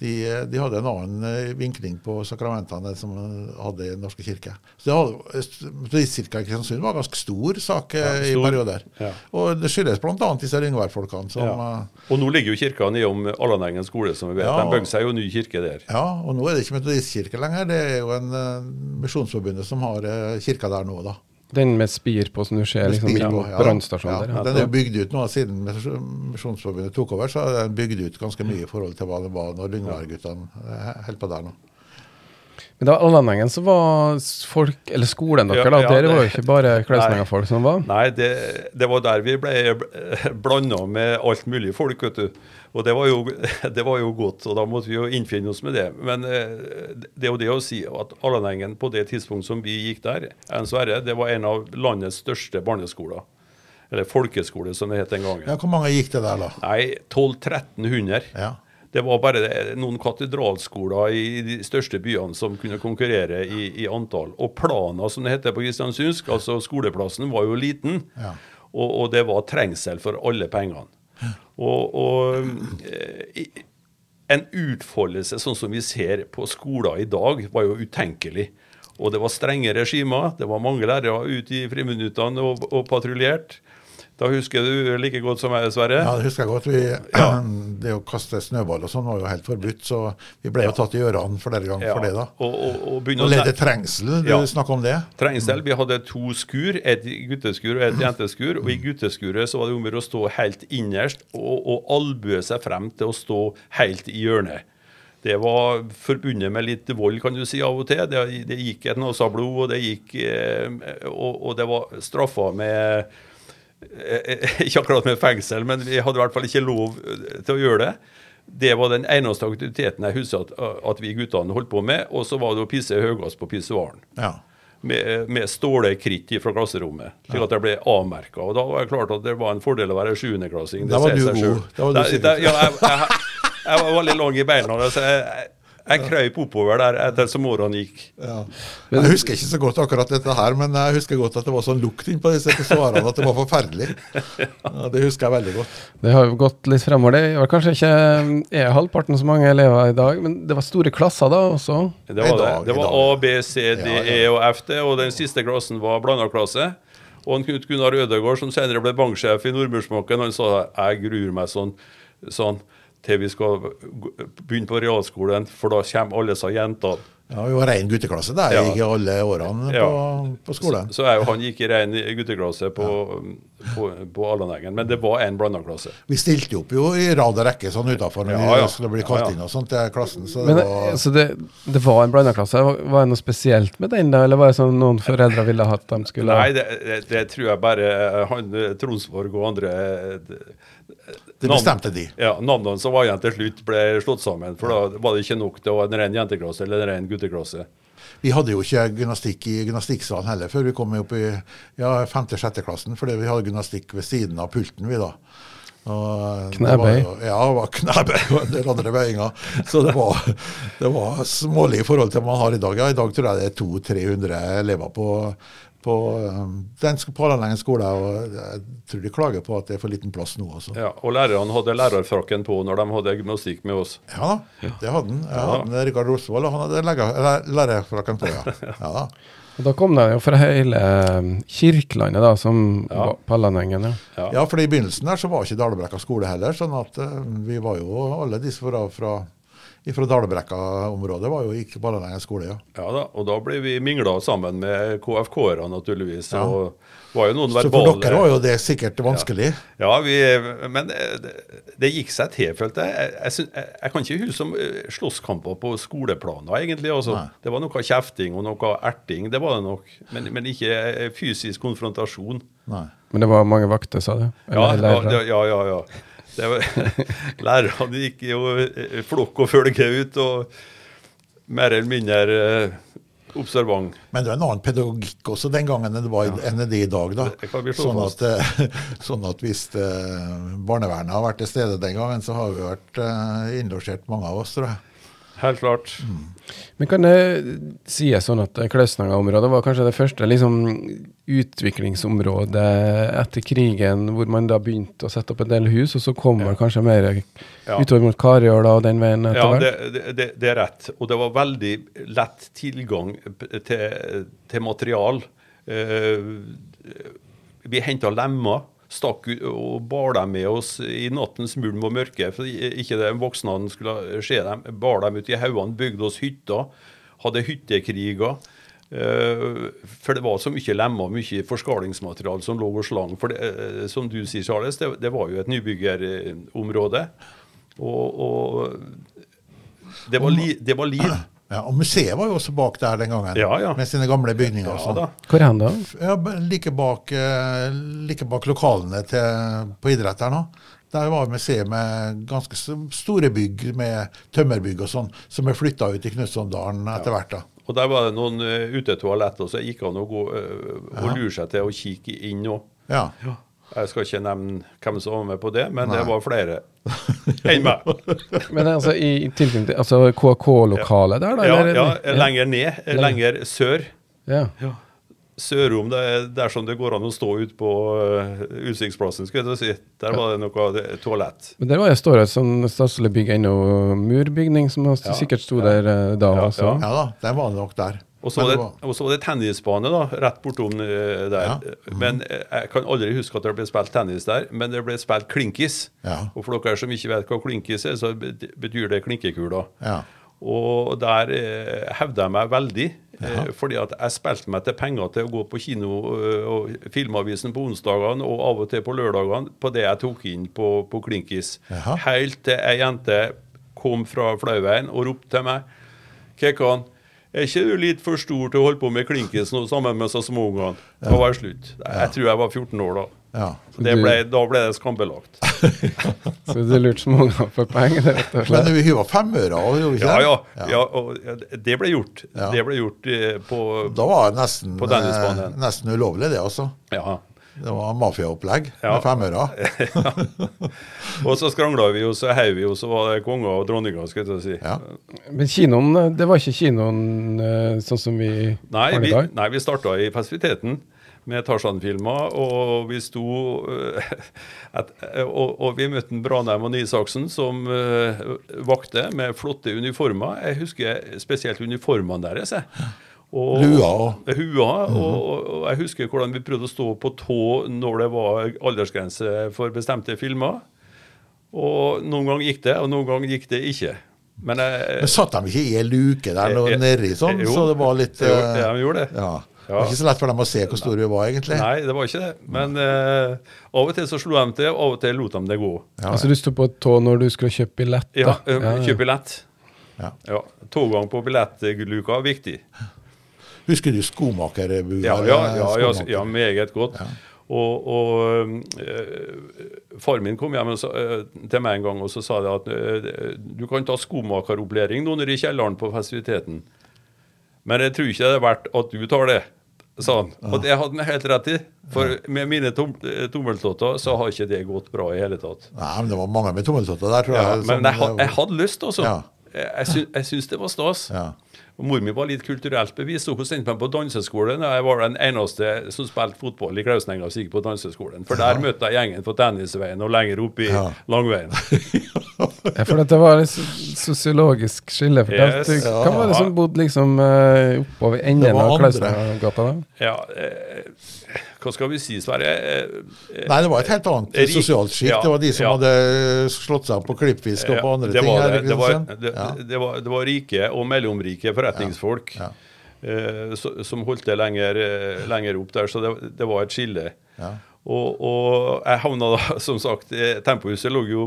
de, eh, de hadde en annen eh, vinkling på sakramentene som de hadde i Den norske kirke. Så Metodistkirka i Kristiansund var en ganske stor sak
ja, stor.
i perioder.
Ja.
Og det skyldes bl.a. disse Lyngvær-folkene
Ja.
eh,
Og nå ligger jo kirka nedom Allanengen skole, som vi vet.
Ja.
De bygde seg jo ny kirke der.
Ja, og nå er det ikke metodistkirke lenger. Det er jo en uh, Misjonsforbundet som har uh, kirka der nå, da.
Den med spir på som du ser liksom,
på, ja.
brannstasjonen
Ja,
der.
Den er bygd ut nå siden Misjonsforbundet tok over, så er den bygd ut ganske mye i forhold til hva det var når Lyngvær-guttene holdt på der nå.
Men da Allanengen så var folk, eller skolen dere,
Ja,
da,
ja,
dere var jo ikke bare [LAUGHS] Klausnenga-folk som var.
Nei, det, det var der vi ble blanda med alt mulig folk, vet du. Og det var, jo, [LAUGHS] det var jo godt, og da måtte vi jo innfinne oss med det. Men eh, det er jo det å si at Allanengen på det tidspunkt som vi gikk der, Sverre, det var en av landets største barneskoler. Eller folkeskole, som det het den gangen.
Ja, Hvor mange gikk det der, da?
Nei, 1200-1300.
Ja.
Det var bare noen katedralskoler i de største byene som kunne konkurrere i, i antall. Og plana, som det heter på kristiansundsk, altså skoleplassen, var jo liten.
Ja.
Og, og det var trengsel for alle pengene. Og, og eh, i- en utfoldelse sånn som vi ser på skoler i dag, var jo utenkelig. Og det var strenge regimer. Det var mange lærere ute i friminuttene og, og patruljert. Da husker du like godt som meg, Sverre.
Ja, det husker jeg godt. Vi, [CLEARS THROAT] det å kaste snøball og sånn var jo helt forbudt, så vi ble jo tatt i ørene flere ganger
Ja,
for det, da.
Og, og, og
Og lede trengsel, du
Ja.
snakker om det?
Trengsel. Vi hadde to skur, et gutteskur og et jenteskur. Og i gutteskuret så var det om å stå helt innerst og, og albue seg frem til å stå helt i hjørnet. Det var forbundet med litt vold, kan du si, av og til. Det, det gikk et nasa blod, og det gikk eh, og, og det var straffa med [LAUGHS] Ikke akkurat med fengsel, men vi hadde i hvert fall ikke lov eh, til å gjøre det. Det var den eneste aktiviteten jeg husker at, at vi guttene holdt på med. Og så var det å pisse høyest på pissoaren.
Ja.
med, med stålekritt fra klasserommet, slik at jeg ble avmerka. Og da var det klart at det var en fordel å være sjuendeklassing.
Da var du god. Da sikkert.
ja, jeg, jeg, jeg var veldig lang i beina. Så jeg, jeg krøyp oppover der etter som årene gikk.
Ja. Jeg husker ikke så godt akkurat dette her, men jeg husker godt at det var sånn lukt innpå disse svarene at det var forferdelig. [LAUGHS] Ja, det husker jeg veldig godt.
Det har jo gått litt fremover. Det var kanskje ikke er halvparten så mange elever i dag, men det var store klasser da også?
Det var det. Det var A, B, C, D, E og F, det, og den siste klassen var blanda klasse. Og en Knut Gunnar Ødegård, som senere ble banksjef i Nordmørsmåken, han sa jeg gruer meg sånn, sånn til vi skal begynne på realskolen, for da kommer alle disse jentene.
Ja, Vi var rein gutteklasse der ja. i alle årene ja. på, på, skolen.
Så, så jeg, han gikk i rein gutteklasse på, ja. på, på Allaneggen, men det var en blanda klasse.
Vi stilte opp jo i rad og rekke sånn utafor når ja, vi skulle bli kalt inn og sånt til klassen. Så
men,
det, var,
så det, det var en blanda klasse. Var det noe spesielt med den, da? Eller var det sånn noen foreldre ville hatt de skulle
Nei, det, det, det tror jeg bare han Tronsborg og andre
det bestemte de.
Ja, Navnene som var igjen til slutt, ble slått sammen. For da var det ikke nok til å ha en ren jenteklasse eller en ren gutteklasse.
Vi hadde jo ikke gymnastikk i gymnastikksalen heller før vi kom opp i ja, 5.-6. klassen, fordi vi hadde gymnastikk ved siden av pulten. vi da.
knebøy?
Ja, det var knebøy og en del andre bøyinger. Så det var, det var smålig i forhold til hva man har i dag. Ja, I dag tror jeg det er 200-300 elever på, på um, den Palanengen skole, og jeg tror de klager på at det er for liten plass nå. Også.
Ja, Og lærerne hadde lærerfrakken på når de hadde gymnastikk med oss?
Ja det hadde han. Ja, ja. Rikard Rosvold han hadde lærerfrakken på, ja. [LAUGHS] ja da.
Og Da kom de jo fra hele um, Kirkelandet, da, som ja. Pallanengen.
Ja. ja, for i begynnelsen der så var ikke Dalebrekka skole heller. sånn at uh, vi var jo alle disse fra, fra fra Dalbrekka-området var jo ikke Ballanengen skole, ja.
Ja da, og da ble vi mingla sammen med KFK-ere, naturligvis. Ja. og var jo noen
Så for dere var jo det sikkert vanskelig?
Ja, ja vi, men det, det, gikk seg til, følte jeg. Jeg, jeg, jeg, jeg kan ikke huske om eh, slåsskamper på skoleplaner, egentlig. Altså. Det var noe kjefting og noe erting, det var det nok. Men, men ikke eh, fysisk konfrontasjon.
Nei. Men det var mange vakter, sa du?
Ja, ja, ja, ja, ja. [LAUGHS] Lærerne gikk jo eh, flokk og følge ut, og mer eller mindre eh, observant.
Men det var en annen pedagogikk også den gangen enn det var ja. enn det i dag. da. Sånn at, eh, [LAUGHS] sånn at, hvis barnevernet har vært til stede den gangen, så har vi vært innlosjert mange av oss, tror jeg.
Helt klart. Mm.
Men kan det sies sånn at Klausnanga-området var kanskje det første liksom, utviklingsområdet etter krigen, hvor man da begynte å sette opp en del hus, og så kommer ja. kanskje mer ja. utover mot Karjøla og den veien etter
hvert? Ja, det, det, det, er rett. Og det var veldig lett tilgang til, til material. Uh, vi henta lemmer stakk og bar dem med oss i nattens mulm og mørke. For ikke de voksne skulle se dem. Bar dem ut i haugene, bygde oss hytter. Hadde hyttekriger. Uh, for det var så mye lemmer mye forskalingsmateriale som lå og slang. For det, uh, som du sier, Charles, det, det var jo et nybyggerområde. Og, og det, var li, det var liv.
Ja, og Museet var jo også bak der den gangen,
ja, ja.
med sine gamle bygninger. Ja,
da. Hvor hen da?
Ja, like, bak, eh, like bak lokalene til, på idrett her nå. Der var museet med ganske store bygg med tømmerbygg og sånn, som er flytta ut i Knutsondalen etter hvert. da.
Og der var det noen uh, utetoaletter, så det gikk an å gå uh, og lure seg til å kikke inn òg.
Ja.
Jeg skal ikke nevne hvem som var med på det, men Nei. det var flere enn meg. [LAUGHS]
men altså i tilknytning til altså KK-lokalet der, da?
Ja, ja, lenger ned. Lenger sør.
Ja.
ja. Sørom, det er der det går an å stå ute på uh, Utsiktsplassen. skulle jeg si. Der var det noe det, toalett.
Men Der var det står et sånn staselig bygg ennå, murbygning, som ja, sikkert sto der uh, da
ja,
også.
Ja. da, den var nok der.
Og så var, var, det tennisbane da, rett bortom uh, der. Ja. Mm. Men Jeg kan aldri huske at det ble spilt tennis der, men det ble spilt klinkis.
Ja.
Og for dere som ikke vet hva klinkis er, så betyr det klinkekuler.
Ja.
Og der eh, hevda jeg meg veldig. Eh, fordi at jeg spilte meg til penger til å gå på kino eh, og Filmavisen på onsdagene og av og til på lørdagene på det jeg tok inn på, på klinkis. Helt til ei jente kom fra Flauveien og ropte til meg Kekan, er ikke du litt for stor til å holde på med klinkis nå sammen med så småungene? Det var slutt. Jeg tror jeg var 14 år da.
Ja.
Så det ble, da ble det skambelagt. [LAUGHS]
Så du lurte småunger for penger, rett og
Men vi hyva femører òg, gjorde vi ikke
Ja,
det?
ja. ja og det ble gjort.
Ja.
Det ble gjort eh, på
Da var det nesten,
På
eh, nesten ulovlig, det altså.
Ja.
Det var mafiaopplegg
Ja.
med femører. [LAUGHS]
Og så skrangla vi, og så heiv vi, og så var det konger og dronninger, skal jeg si.
Ja.
Men kinoen, det var ikke kinoen eh, sånn som vi
Nei,
har i
vi,
dag?
nei, vi starta i Festiviteten med Tarzan-filmer, og vi sto eh, [LAUGHS] et, og, og vi møtte en Branheim og Nysaksen, som eh, vakte med flotte uniformer. Jeg husker spesielt uniformene deres. jeg. Og,
Lua òg.
Hua, og, og jeg husker hvordan vi prøvde å stå på tå når det var aldersgrense for bestemte filmer. Og noen ganger gikk det, og noen ganger gikk det ikke. Men jeg,
Men satt de ikke i ei luke der jeg,
Eh, eh,
nedi sånn,
jo.
så det var litt
Jo,
eh,
ja, de gjorde det.
Ja. Det var ikke så lett for dem å se hvor store vi var, egentlig.
Nei, det var ikke det. Men uh, av og til så slo de til, av og til lot de det gå.
Ja,
Altså du sto på tå når du skulle kjøpe billett?
Ja,
da?
kjøpe billett.
Ja.
Ja, Toggang på billettluka er viktig.
Husker du skomakerbua?
Ja, ja, ja, ja, ja meget godt. Og, og øh, far min kom hjem og øh, til meg en gang og så sa det at øh, du kan ta skomakeropplæring nå nede i kjelleren på festiviteten. Men jeg tror ikke det er verdt at du tar det, sa han. Og det hadde han helt rett i. For med mine tom, eh, tommeltotter så har ikke det gått bra i hele tatt.
Nei, men det var mange med tommeltotter der, tror jeg.
Ja,
men
jeg, jeg hadde lyst, altså.
Ja.
Jeg, sy, syns det var stas.
Ja.
Og Mor mi var litt kulturelt bevisst. Hun sendte meg på danseskolen. og jeg var den eneste som spilte fotball i Klausenenga som gikk på danseskolen. For der møtte jeg gjengen på Tennisveien og lenger opp i
Ja.
Langveien. [LAUGHS]
Ja, for dette var et sosiologisk skille. For
Yes.
du, Hva var det som bodde liksom eh, oppover enden av
andre.
Klausenegata?
Ja, eh, hva skal vi si, Sverre? Eh,
Nei, det var et helt annet
Rik-
sosialt skikt.
ja,
det var de som
ja.
hadde slått seg opp på klippfisk og på andre
det
ting.
var
her
det. var, det, det, var, det var rike og mellomrike forretningsfolk eh, som holdt det lenger, eh, lenger opp der, så det, var et skille.
Ja.
Og, og jeg havna da, [LAUGHS] som sagt eh, Tempohuset lå jo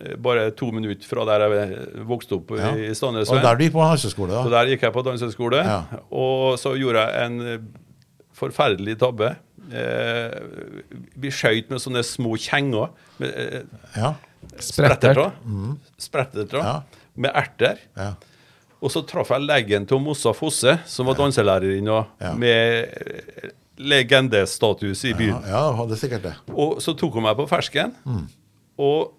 eh, bare to minutter fra der jeg vokste opp
Ja.
i
Og der du gikk på
danseskole?
da?
Så der gikk jeg på danseskole,
Ja.
og så gjorde jeg en eh, forferdelig tabbe. Eh, vi skøyt med sånne små kjenger. Med, eh,
Ja.
spretterter. Spretterter
Ja.
med erter.
ja.
Og så traff jeg leggen til Mossa Fosse, som var danselærerinna
Ja.
med legendestatus i byen.
ja, hadde sikkert det.
Og så tok hun meg på fersken.
Mm.
Og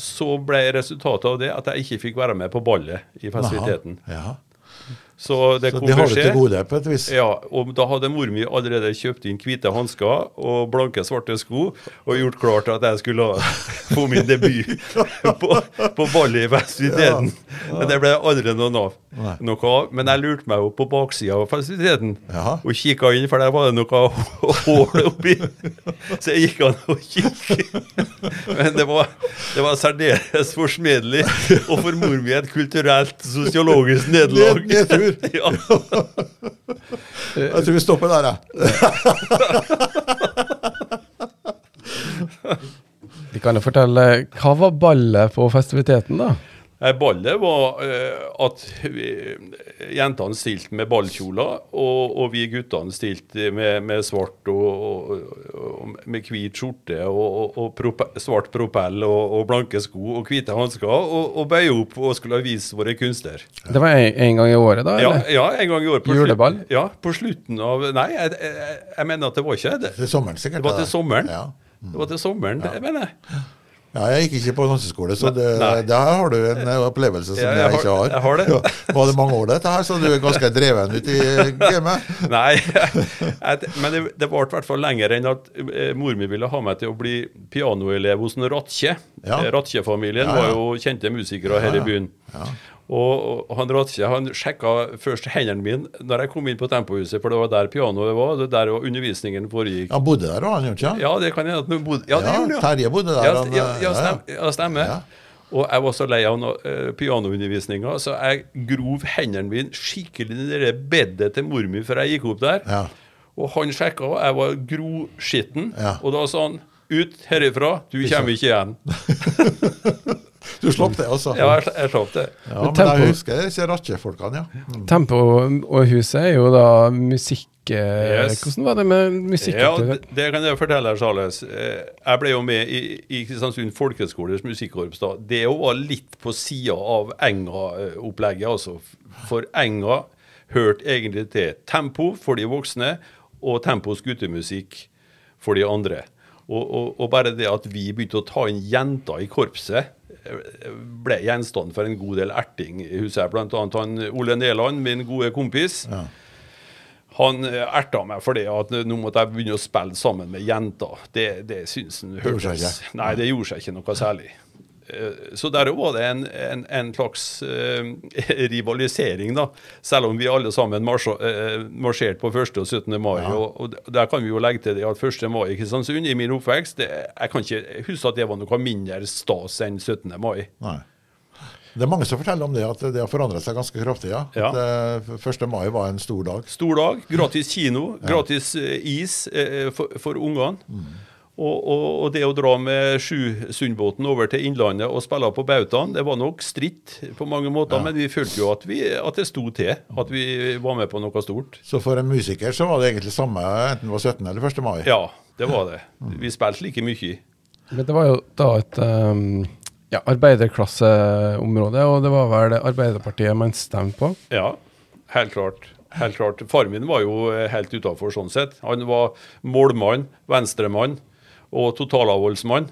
så ble resultatet av det at jeg ikke fikk være med på ballet i festiviteten.
Ja.
Så det
Så det har du til gode, på et vis.
Ja, og da hadde mor mi allerede kjøpt inn hvite hansker og blanke, svarte sko og gjort klart at jeg skulle få min debut [LAUGHS] på, på ballet i festiviteten. Men det ble aldri noe av. Men jeg lurte meg jo på baksida av festiviteten
ja.
og kikka inn, for der var det noe hull [LAUGHS] oppi. Så jeg gikk an å kikke. Men det var, det var særdeles forsmedelig, og for mor mi et kulturelt, sosiologisk nederlag.
Nedtur. [LAUGHS]
Ja.
Jeg tror vi stopper der, jeg.
Vi kan jo fortelle, Hva var ballet på festiviteten, da?
Nei, Ballet var eh, at vi, jentene stilte med ballkjoler, og, og vi guttene stilte med, med svart og, og, og med hvit skjorte og, og, og prope, svart propell og, og blanke sko og hvite hansker, og, og bøye opp og skulle vise våre kunster.
Det var en, en gang i året, da?
Ja,
eller?
ja, en gang i året. på slutt- Ja, på slutten av Nei, jeg, jeg, jeg mener at det var ikke det.
Til sommeren, sikkert.
Det var til sommeren.
Ja.
Det var til sommeren, det mener jeg.
Ja, jeg gikk ikke på danseskole, så det, der har du en eh, opplevelse som
Ja,
jeg,
jeg har-
ikke har.
jeg har det. [LAUGHS]
Ja. Var det mange år, dette her, så du er ganske dreven ut i gamet? [LAUGHS]
Nei, jeg, men det, det varte i hvert fall lenger enn at eh, mor mi ville ha meg til å bli pianoelev hos en Ratche.
Ja. Ja.
var jo kjente musikere her i byen. Og, og han Ratche han sjekka først hendene mine når jeg kom inn på Tempohuset, for det var der pianoet var, det der var undervisningen foregikk.
Han bodde der, han gjorde ikke
Ja, det kan hende at han bodde Ja, det
Ja,
gjorde han.
Terje bodde der.
Ja,
han,
ja,
eh,
ja, stem, ja, stemmer. Og jeg var så lei av no, uh, pianoundervisninga, så jeg grov hendene mine skikkelig i det bedet til mor mi før jeg gikk opp der.
Ja.
Og han sjekka, og jeg var groskitten.
Ja.
Og da sa han ut herifra, du kommer ikke igjen. [LAUGHS] [LAUGHS]
Du slapp det, altså?
Ja, jeg, jeg slapp det.
Ja,
Men tempo-
jeg husker disse ratchefolkene, ja. Mm.
Tempo og huset er jo da musikk... eh,
Yes.
Hvordan var det med musikk?
Ja, det, det kan jeg fortelle, Charles. Eh, Jeg ble jo med i, i Kristiansund folkehøgskoles musikkorps. da. Det jo var litt på sida av Enga-opplegget, altså. For Enga hørte egentlig til tempo for de voksne og tempos guttemusikk for de andre. Og, og, og bare det at vi begynte å ta inn jenter i korpset, ble gjenstand for en god del erting. i huset, blant annet han Ole Neland, min gode kompis.
Ja.
Han eh, erta meg for det at nå måtte jeg begynne å spille sammen med jenter. Det, det syns han hørtes. Nei, det gjorde seg ikke noe særlig. Eh, Så der var det en, en, en slags eh, [LAUGHS] rivalisering, da. Selv om vi alle sammen eh, marsjerte på 1. og 17. mai. Og, og der kan vi jo legge til det at 1. mai i Kristiansund, i min oppvekst det, Jeg kan ikke huske at det var noe mindre stas enn 17. mai.
Nei. Det er mange som forteller om det, at det har forandret seg ganske kraftig. ja.
Ja.
At, eh, 1. mai var en stor dag.
Stor dag, gratis kino, gratis is for, for ungene. Og, og, og det å dra med Sjusundbåten over til Innlandet og spille på bautaen, det var nok stritt på mange måter, men vi følte jo at, vi, at det sto til. At vi var med på noe stort.
Så for en musiker så var det egentlig samme enten det var 17. eller 1. mai.
Ja, det var det. [LAUGHS] Vi spilte like mye.
Men det var jo da et um, ja, arbeiderklasseområde, og det var vel Arbeiderpartiet man stemte på.
Ja, helt klart. Helt klart. Far min var jo helt utafor sånn sett. Han var målmann, venstremann og totalavholdsmann.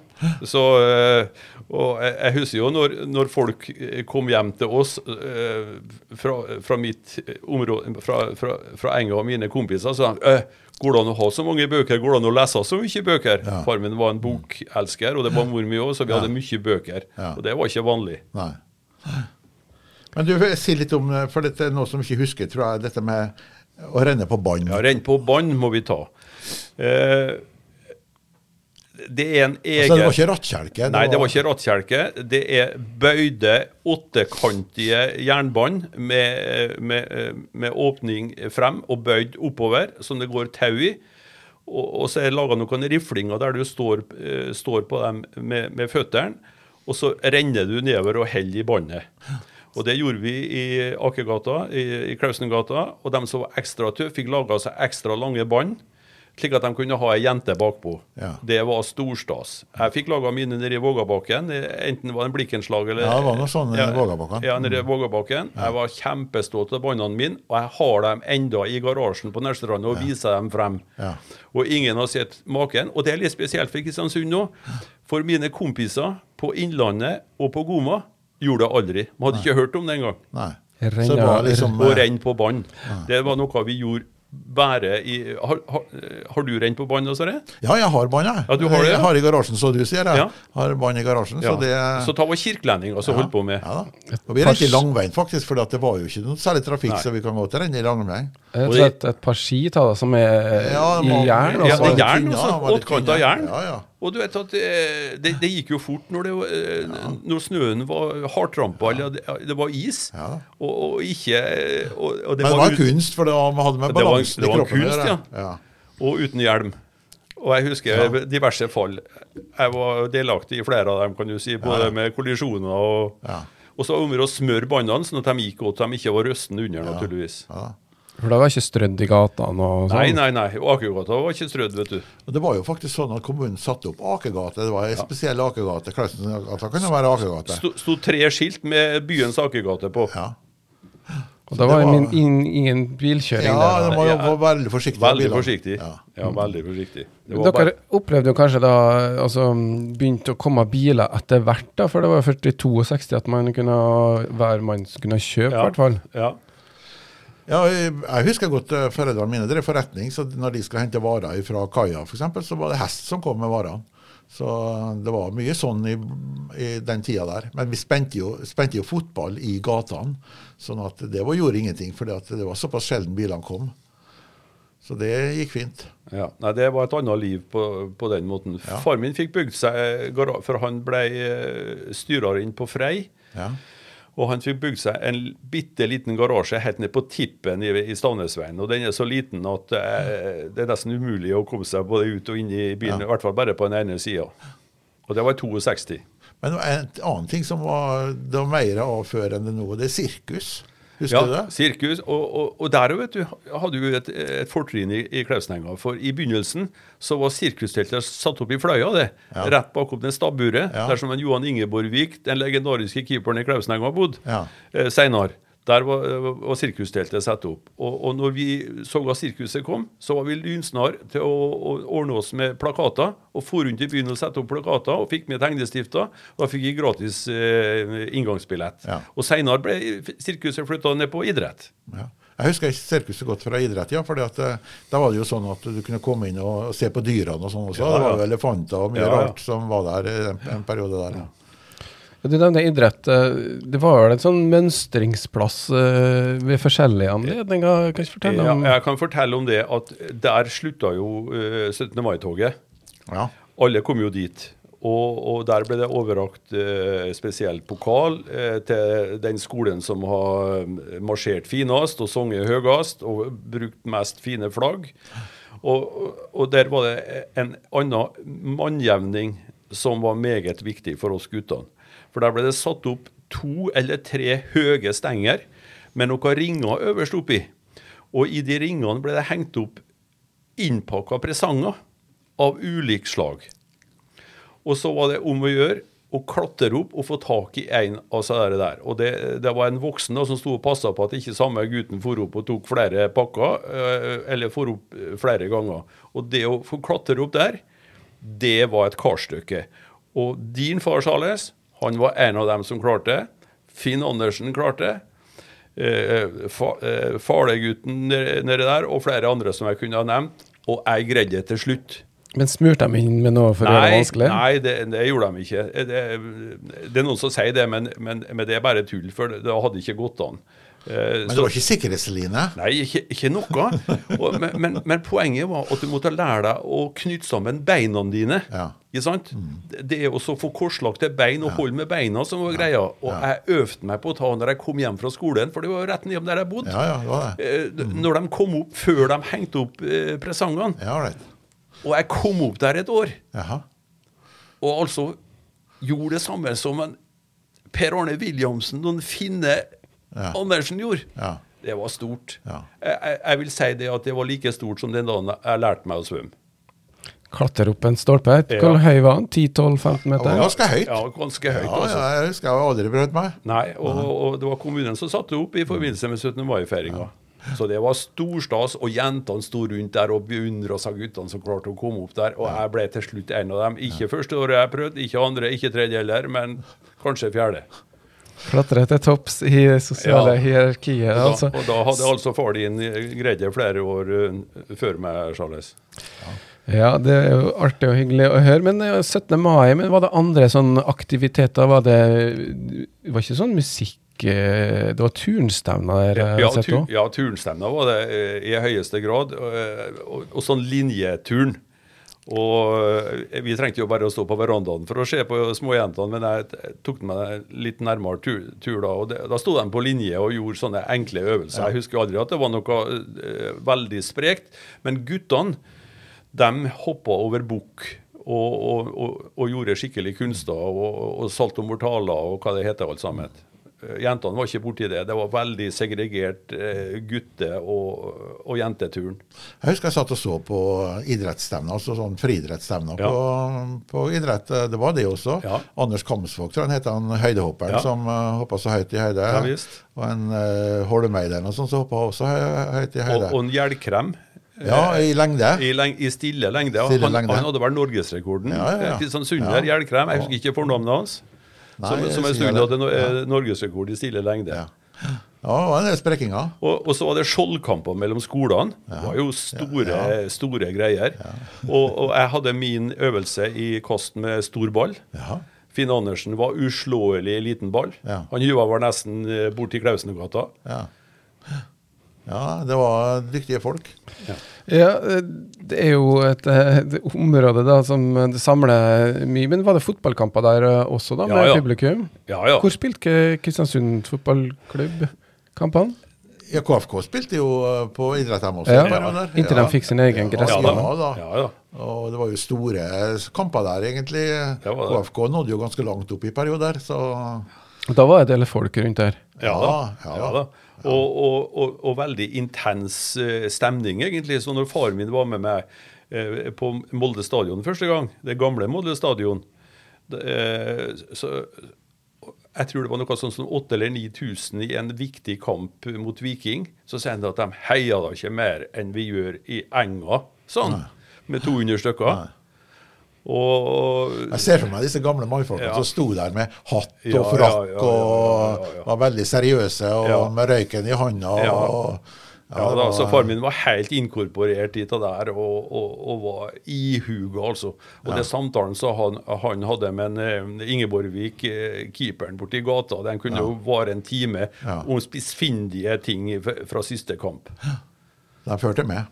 Så, eh, og jeg, husker jo når, når folk eh, kom hjem til oss eh, fra, fra mitt område, fra, fra, fra Enga og mine kompiser, så sa de «Øh, Går det an å ha så mange bøker? Går det an å lese så mye bøker?
Ja.
Far min var en bokelsker, og det var mor mi òg, så vi hadde mye bøker.
Ja.
Og det var ikke vanlig.
Nei. Men du, si litt om, for dette er noe som ikke husker, tror jeg, dette med å renne på bånd.
Ja, renne på bånd må vi ta. Eh, det er en egen
Altså, det var ikke rattkjelke?
Nei, det var ikke rattkjelke. Det er bøyde, åttekantige jernbånd med, med, med åpning frem og bøyd oppover, som det går tau i. Og, og så er det laga noen riflinger der du står, eh, står på dem med, med føttene, og så renner du nedover og holder i båndet. Og det gjorde vi i Akergata, i, i Klausengata. Og de som var ekstra tøffe, fikk laga seg ekstra lange bånd, slik at de kunne ha ei jente bakpå.
Ja.
Det var storstas. Jeg fikk laga mine nede i Vågabakken. Enten det var en blikkenslag eller
Ja, det var noe sånn i Vågabakken.
Ja, nede i Vågabakken. Jeg var kjempestolt av båndene mine, og jeg har dem enda i garasjen på Nærstranda og viser dem frem.
Ja.
Og ingen har sett maken. Og det er litt spesielt for Kristiansund nå. For mine kompiser på Innlandet og på Goma gjorde det aldri. De hadde ikke hørt om det engang.
Nei.
Renner-
Så det var liksom
Å
eh,
renne på bånd. Det var noe vi gjorde bare i Har, har, har du rent på bånd også, Sverre?
Ja, jeg har bånd, jeg.
Ja, du har det, ja.
Jeg har i garasjen, så du sier. Jeg
Ja.
har bånd i garasjen,
Ja.
så det
Så ta var kirkelendinger som holdt på med.
Ja da. Og vi rente i langveien, faktisk, for det var jo ikke noe særlig trafikk,
Nei.
så vi kan godt renne i langveien.
Og
et, et par ski ta, da, som er
Ja, det
i jern.
Ja,
altså.
det er jern,
også.
altså.
ja,
Åttkant av jern.
Ja, ja.
Og du vet at eh, det, det gikk jo fort når, det, eh, når snøen var hardtrampa, eller det, det var is.
Ja.
Og, og ikke og, og
Men det var
ut-
kunst, for det var- man hadde med
Det i
balansen
det
i
var
kroppen å
kunst,
gjøre.
ja.
ja.
og uten hjelm. Og jeg husker diverse fall. Jeg var delaktig i flere av dem, kan du si, både med kollisjoner og
Ja.
Og så var det om å smøre båndene sånn at de gikk godt, så de ikke var røstne under, naturligvis.
Ja.
For det var ikke strødd i gatene sånn.
Nei, nei, nei. Akergata var ikke strødd, vet du.
Og Det var jo faktisk sånn at kommunen satte opp Akergate. Det var en spesiell Akergate. det kunne være Akergate.
Sto, sto tre skilt med byens Akergate på.
Ja.
Og da var
det
ingen bilkjøring
ja,
der.
Ja,
det
var jo
Ja.
veldig forsiktig.
Veldig forsiktig.
Ja.
Ja, veldig forsiktig. Det var
Dere
bare,
opplevde jo kanskje da altså, begynte å komme biler etter hvert, da, for det var jo først i 62 at man kunne, hver mann kunne kjøpe, i
Ja.
hvert fall.
ja.
Ja, jeg husker godt eh, foreldrene mine drev forretning, så når de skulle hente varer fra kaia f.eks., så var det hest som kom med varene. Så det var mye sånn i, i den tida der. Men vi spente jo, spente jo fotball i gatene, sånn at det var, gjorde ingenting, for det var såpass sjelden bilene kom. Så det gikk fint.
Ja, nei, Det var et annet liv på, på den måten. Far min fikk bygd seg For han ble eh, styrer inn på Frei.
Ja.
Og han fikk bygd seg en bitte liten garasje helt ned på tippen i, i Stavnesveien. Og den er så liten at eh, det er nesten umulig å komme seg både ut og inn i bilen. I hvert fall bare på den ene sida. Og det var i 62.
Men en annen ting som var, var mer av før enn det nå, det er sirkus. Husker
ja,
du det?
sirkus. Og, og, og der vet du, hadde jo et, et fortrinn i, i Klausenenga. For i begynnelsen så var sirkusteltet satt opp i fløya, det.
Ja.
Rett bakom det stabburet.
Ja.
Der som en Johan Ingeborgvik, den legendariske keeperen i Klausenenga, bodde
Ja.
eh, seinere. Der var, var sirkusteltet satt opp. Og, og når vi så at sirkuset kom, så var vi lynsnare til å, å ordne oss med plakater. Og for rundt i byen og sette opp plakater, og fikk med tegnestifter. Og da fikk vi gratis eh, inngangsbillett.
Ja.
Og seinere ble sirkuset flytta ned på idrett.
Ja. Jeg husker sirkuset godt fra idrett, ja, fordi eh, da var det jo sånn at du kunne komme inn og, se på dyrene og sånn også.
Ja,
Det var jo elefanter og mye rart som var der en, en periode der. Ja.
Du nevner idrett. eh, Det var vel en sånn mønstringsplass eh, ved forskjellige anledninger. Kan du fortelle
Ja,
om
jeg kan fortelle om det at der slutta jo eh, 17. mai-toget.
Ja.
Alle kom jo dit. Og, og der ble det overrakt eh, spesiell pokal eh, til den skolen som har eh, marsjert finest og sunget høyest og brukt mest fine flagg. Og, og- og der var det en annen mannjevning som var meget viktig for oss guttene. For der ble det satt opp to eller tre høye stenger med noen ringer øverst oppi. Og i de ringene ble det hengt opp innpakka presanger av ulik slag. Og så var det om å gjøre å klatre opp og få tak i en av seg der. Og det, det var en voksen da som sto og passa på at ikke samme gutten for opp og tok flere pakker, eh, eller for opp flere ganger. Og det å få klatre opp der, det var et karstykke. Og din far, Charles, han var en av dem som klarte det. Finn Andersen klarte det. Eh, fa, eh, Falegutten nede nede der, og flere andre som jeg kunne ha nevnt. Og jeg greide det til slutt.
Men smurte de inn med noe for å gjøre det vanskelig?
nei det, det gjorde de ikke. Det, det er noen som sier det, men, men, men det er bare tull, for det, det hadde ikke gått an. Eh,
Men det var ikke sikkerhetsline?
Nei, ikke, ikke noe. Og, men, men, poenget var at du måtte lære deg å knytte sammen beina dine.
Ja.
Ikke sant? Det- Det er også å få korslagte bein og holde med beina som var greia. Og jeg øvde meg på å ta når jeg kom hjem fra skolen, for det var jo rett nedom der jeg bodde.
Ja, ja, det var det.
Mm. Når de kom opp før de hengte opp eh, presangene.
Ja, right.
Og jeg kom opp der et år.
Jaha.
Og altså gjorde det samme som en Per Arne Williamsen noen Finne
Ja.
Andersen gjorde.
Ja.
Det var stort.
Ja.
Jeg, jeg, vil si det at det var like stort som den dagen jeg lærte meg å svømme.
Klatre opp en stolpe.
Ja.
Hvor høy var den? 10-12-15 meter?
Ja, ganske høyt.
Ja, ganske høyt.
Ja,
altså.
ja, jeg husker jeg har aldri prøvd meg.
Nei, og, og det var kommunen som satte opp i forbindelse med 17. mai-feiringa. Så det var storstas, og jentene sto rundt der og beundra seg guttene som klarte å komme opp der. Og jeg ble til slutt en av dem. Ikke første året jeg prøvde, ikke andre, ikke tredje heller, men kanskje fjerde.
Klatre til topps i sosiale
Ja.
hierarkiet.
Altså. da, og da hadde altså far din greid det flere år uh, før meg, Charles.
Ja, det er jo artig og hyggelig å høre. Men eh, 17. mai, men var det andre sånne aktiviteter? Var det, var ikke sånn musikk eh, Det var turnstevner der?
Ja,
jeg
ja,
har sett
tu,
også.
ja turnstemna var det eh, i høyeste grad. Og, Og, og sånn linjeturn. Og eh, vi trengte jo bare å stå på verandaen for å se på småjentene, men jeg tok meg litt nærmere tur, tur da. Og det, da sto de på linje og gjorde sånne enkle øvelser. Jeg husker aldri at det var noe uh, veldig sprekt. Men guttene, de hoppa over bukk. Og, og, og, og gjorde skikkelig kunster og, og, og salto mortala og hva det heter alt sammen. Eh, Jentene var ikke borti det. Det var veldig segregert eh, gutte- og, og jenteturen.
Jeg husker jeg satt og så på idrettsstevner, altså sånn friidrettsstevner
Ja.
på, på idrett. Det var det også.
Ja.
Anders Kamsvåg, tror jeg han heter, han høydehopperen
Ja.
som uh, hoppa så høyt i høyde.
Ja,
og en uh, Holmeideren og sånn som hoppa også høy, høyt i høyde.
og en Hjelkrem.
ja, i lengde.
I, leng, I stille lengde.
Stille
han,
lengde.
han hadde vel norgesrekorden.
Ja, ja, ja.
Sånn Sunder
Ja.
Hjelkrem. Jeg husker ikke fornavnet hans. Som som
det.
hadde no, eh, norgesrekord i stille lengde.
Ja. ja, det var en del sprekinger.
Og, og så var det skjoldkamper mellom skolene. Det var jo store, store greier. Og, og jeg hadde min øvelse i kast med stor ball.
Ja.
Finn Andersen var uslåelig i liten ball.
Ja.
Han hyva var nesten eh, bort til Klausenegata.
Ja. ja, det var dyktige folk.
Ja, eh, det er jo et, eh, et område da som det samler mye. Men var det fotballkamper der eh, også, da, med
Ja, ja.
publikum?
Ja, ja.
Hvor spilte Kristiansund fotballklubb kampene?
Ja, KFK spilte jo eh, på idrett også.
Ja, inntil de fikk sin egen gressbane.
Ja, da. Og det var jo store kamper der, egentlig. KFK nådde jo ganske langt opp i perioder, så
Da var det en del folk rundt der.
Ja da.
Ja.
da. Og, og, og, og veldig intens eh, stemning, egentlig. Så når faren min var med meg eh, på Molde stadion første gang, det gamle Molde stadion, eh, så jeg tror det var noe sånn som 8000 eller 9000 i en viktig kamp mot Viking. Så sier han at de heier da ikke mer enn vi gjør i Enga, sånn. Med 200 stykker. Og
Jeg ser for meg disse gamle mannfolkene
Ja.
som sto der med hatt og
Ja, ja,
frakk
ja, ja,
og
ja, ja, ja.
var veldig seriøse og
Ja.
med røyken i handa.
Ja.
Og,
Ja, da, så Far min var helt inkorporert i det der og, og, og var ihuga, altså. Og det samtalen som han, han hadde med en, eh, Ingeborgvik, Keeperen keeperen borti gata, den kunne jo vare en time
Ja.
om spissfindige ting fra, fra siste kamp.
De førte med.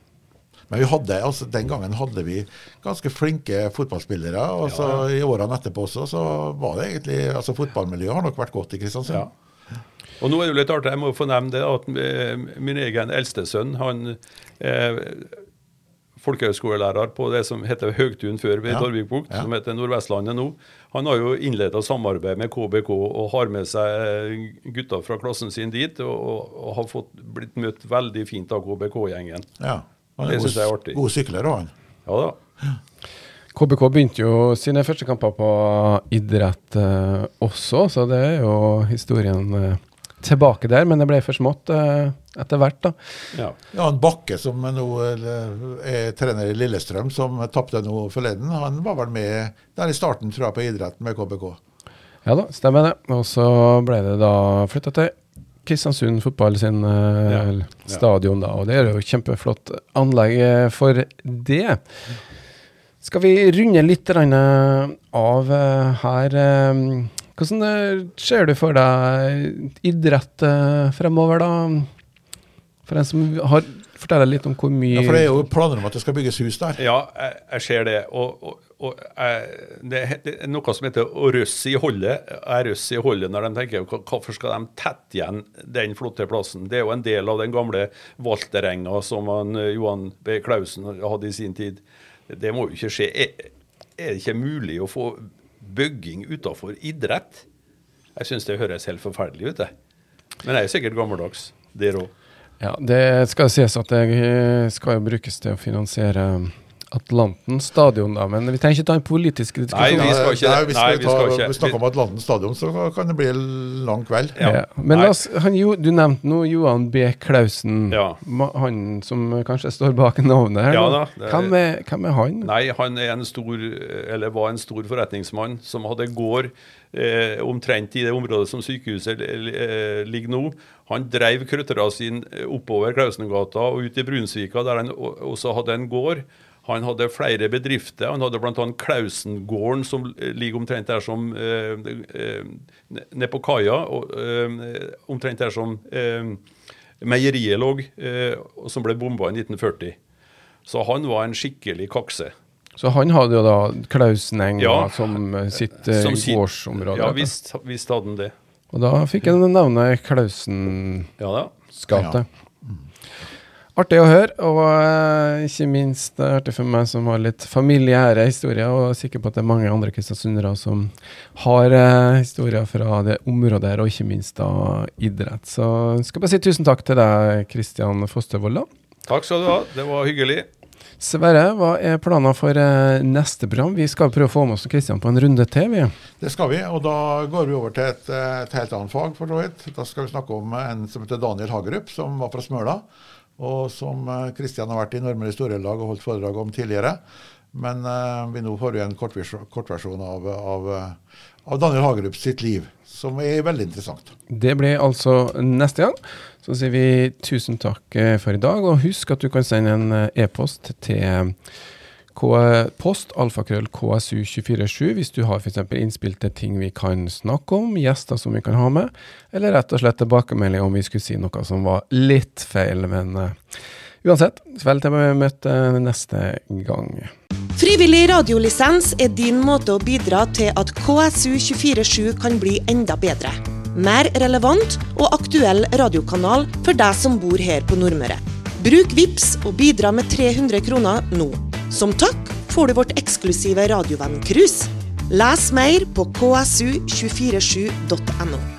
Men vi hadde, altså den gangen hadde vi ganske flinke fotballspillere. Og så i årene etterpå også, så var det egentlig altså Fotballmiljøet har nok vært godt i Kristiansund.
Ja. Og nå er det jo litt artig, jeg må få nevne det, at eh, min egen eldste sønn, han eh, folkehøyskolelærer på det som heter Høgtun før ved
Ja.
Torvikbukt,
Ja.
som heter Nordvestlandet nå. Han har jo innleda samarbeid med KBK og har med seg gutter fra klassen sin dit, og, og har fått, blitt møtt veldig fint av KBK-gjengen.
Ja. Han
Det
er
er
god,
artig.
god sykler òg, han.
Ja da.
KBK begynte jo sine første kamper på idrett eh, også, så det er jo historien eh, tilbake der. Men det ble for smått eh, etter hvert, da.
Ja.
Ja, han Bakke, som nå er trener i Lillestrøm, som tapte nå forleden, han var vel med der i starten, tror jeg, på idrett med KBK.
Ja da, stemmer det. Og så ble det da flytta til Kristiansund fotball sin eh,
Ja,
stadion, da. Og det er jo kjempeflott anlegg eh, for det. Skal vi runde litt eh, av her? Hvordan ser du for deg idrett fremover, da? For en som har Fortell litt om hvor mye
Ja, For det er jo planer om at det skal bygges hus der.
Ja, jeg, jeg ser det. Og, og, og jeg, det, er- noe som heter å røsse i holdet. Jeg røsser i holdet når de tenker "Hva- hvorfor skal de tette igjen den flotte plassen. Det er jo en del av den gamle Valterenga som han, eh, Johan B. Klausen hadde i sin tid. Det må jo ikke skje. Er, er det ikke mulig å få bygging utafor idrett? Jeg syns det høres helt forferdelig ut, jeg. Men jeg er sikkert gammeldags, der òg.
Ja, det skal sies at det eh, skal jo brukes til å finansiere Atlanten stadion, da. Men vi trenger ikke ta en politisk diskusjon.
Nei, vi skal ikke
Nei,
det.
hvis
Nei,
vi,
vi skal ikke.
vi snakker om Atlanten stadion, så kan det bli en lang kveld.
Ja.
Ja. Men
Nei.
la oss, han, jo, du nevnte nå Johan B. Klausen.
Ja.
Han som kanskje står bak navnet her.
Ja da, er-
hvem, er, hvem er han?
Nei, han er en stor, eller var en stor forretningsmann som hadde gård eh, omtrent i det området som sykehuset eh, ligger nå. Han drev krøttera sin oppover Klausengata og ut i Brunsvika, der han også hadde en gård. Han hadde flere bedrifter. Han hadde bl.a. Klausengården, som eh, ligger omtrent der som eh, eh, Nede på kaia. Eh, omtrent der som eh, meieriet lå, eh, som ble bomba i 1940. Så han var en skikkelig kakse.
Så han hadde jo da Klausenenga
Ja.
som eh, sitt eh,
Som
gårdsområde.
Ja, visst, visst hadde han det.
Og da fikk han navnet Klausen
Ja da.
gate. Artig å høre, og eh, ikke minst artig for meg som har litt familiære historier, og er sikker på at det er mange andre kristiansundere som har eh, historier fra det området her, og ikke minst da idrett. Så jeg skal bare si tusen takk til deg, Kristian Fostervold.
Takk skal du ha. Det var hyggelig.
Sverre, hva er planen for eh, neste program? Vi skal prøve å få med oss Kristian på en runde til, vi.
Det skal vi, og da går vi over til et, eh, et helt annet fag. for så vidt. Da skal vi snakke om en som heter Daniel Hagerup, som var fra Smøla. Og som Kristian har vært i Nordmøre historielag og holdt foredrag om tidligere. Men uh, vi nå får vi en kortversjon, kort av, av, eh, av Daniel Hagerup sitt liv, som er veldig interessant.
Det blir altså neste gang. Så sier vi tusen takk eh, for i dag, og husk at du kan sende en eh, e-post til post alfakrøll KSU247 hvis du har f.eks. innspill til ting vi kan snakke om, gjester som vi kan ha med, eller rett og slett tilbakemelding om vi skulle si noe som var litt feil. Men uh, uansett, vel til vi møter neste gang.
Frivillig radiolisens er din måte å bidra til at KSU247 kan bli enda bedre. Mer relevant og aktuell radiokanal for deg som bor her på Nordmøre. Bruk VIPS og bidra med 300 kroner nå. Som takk får du vårt eksklusive radiovenn-cruise. Les mer på ksu247.no.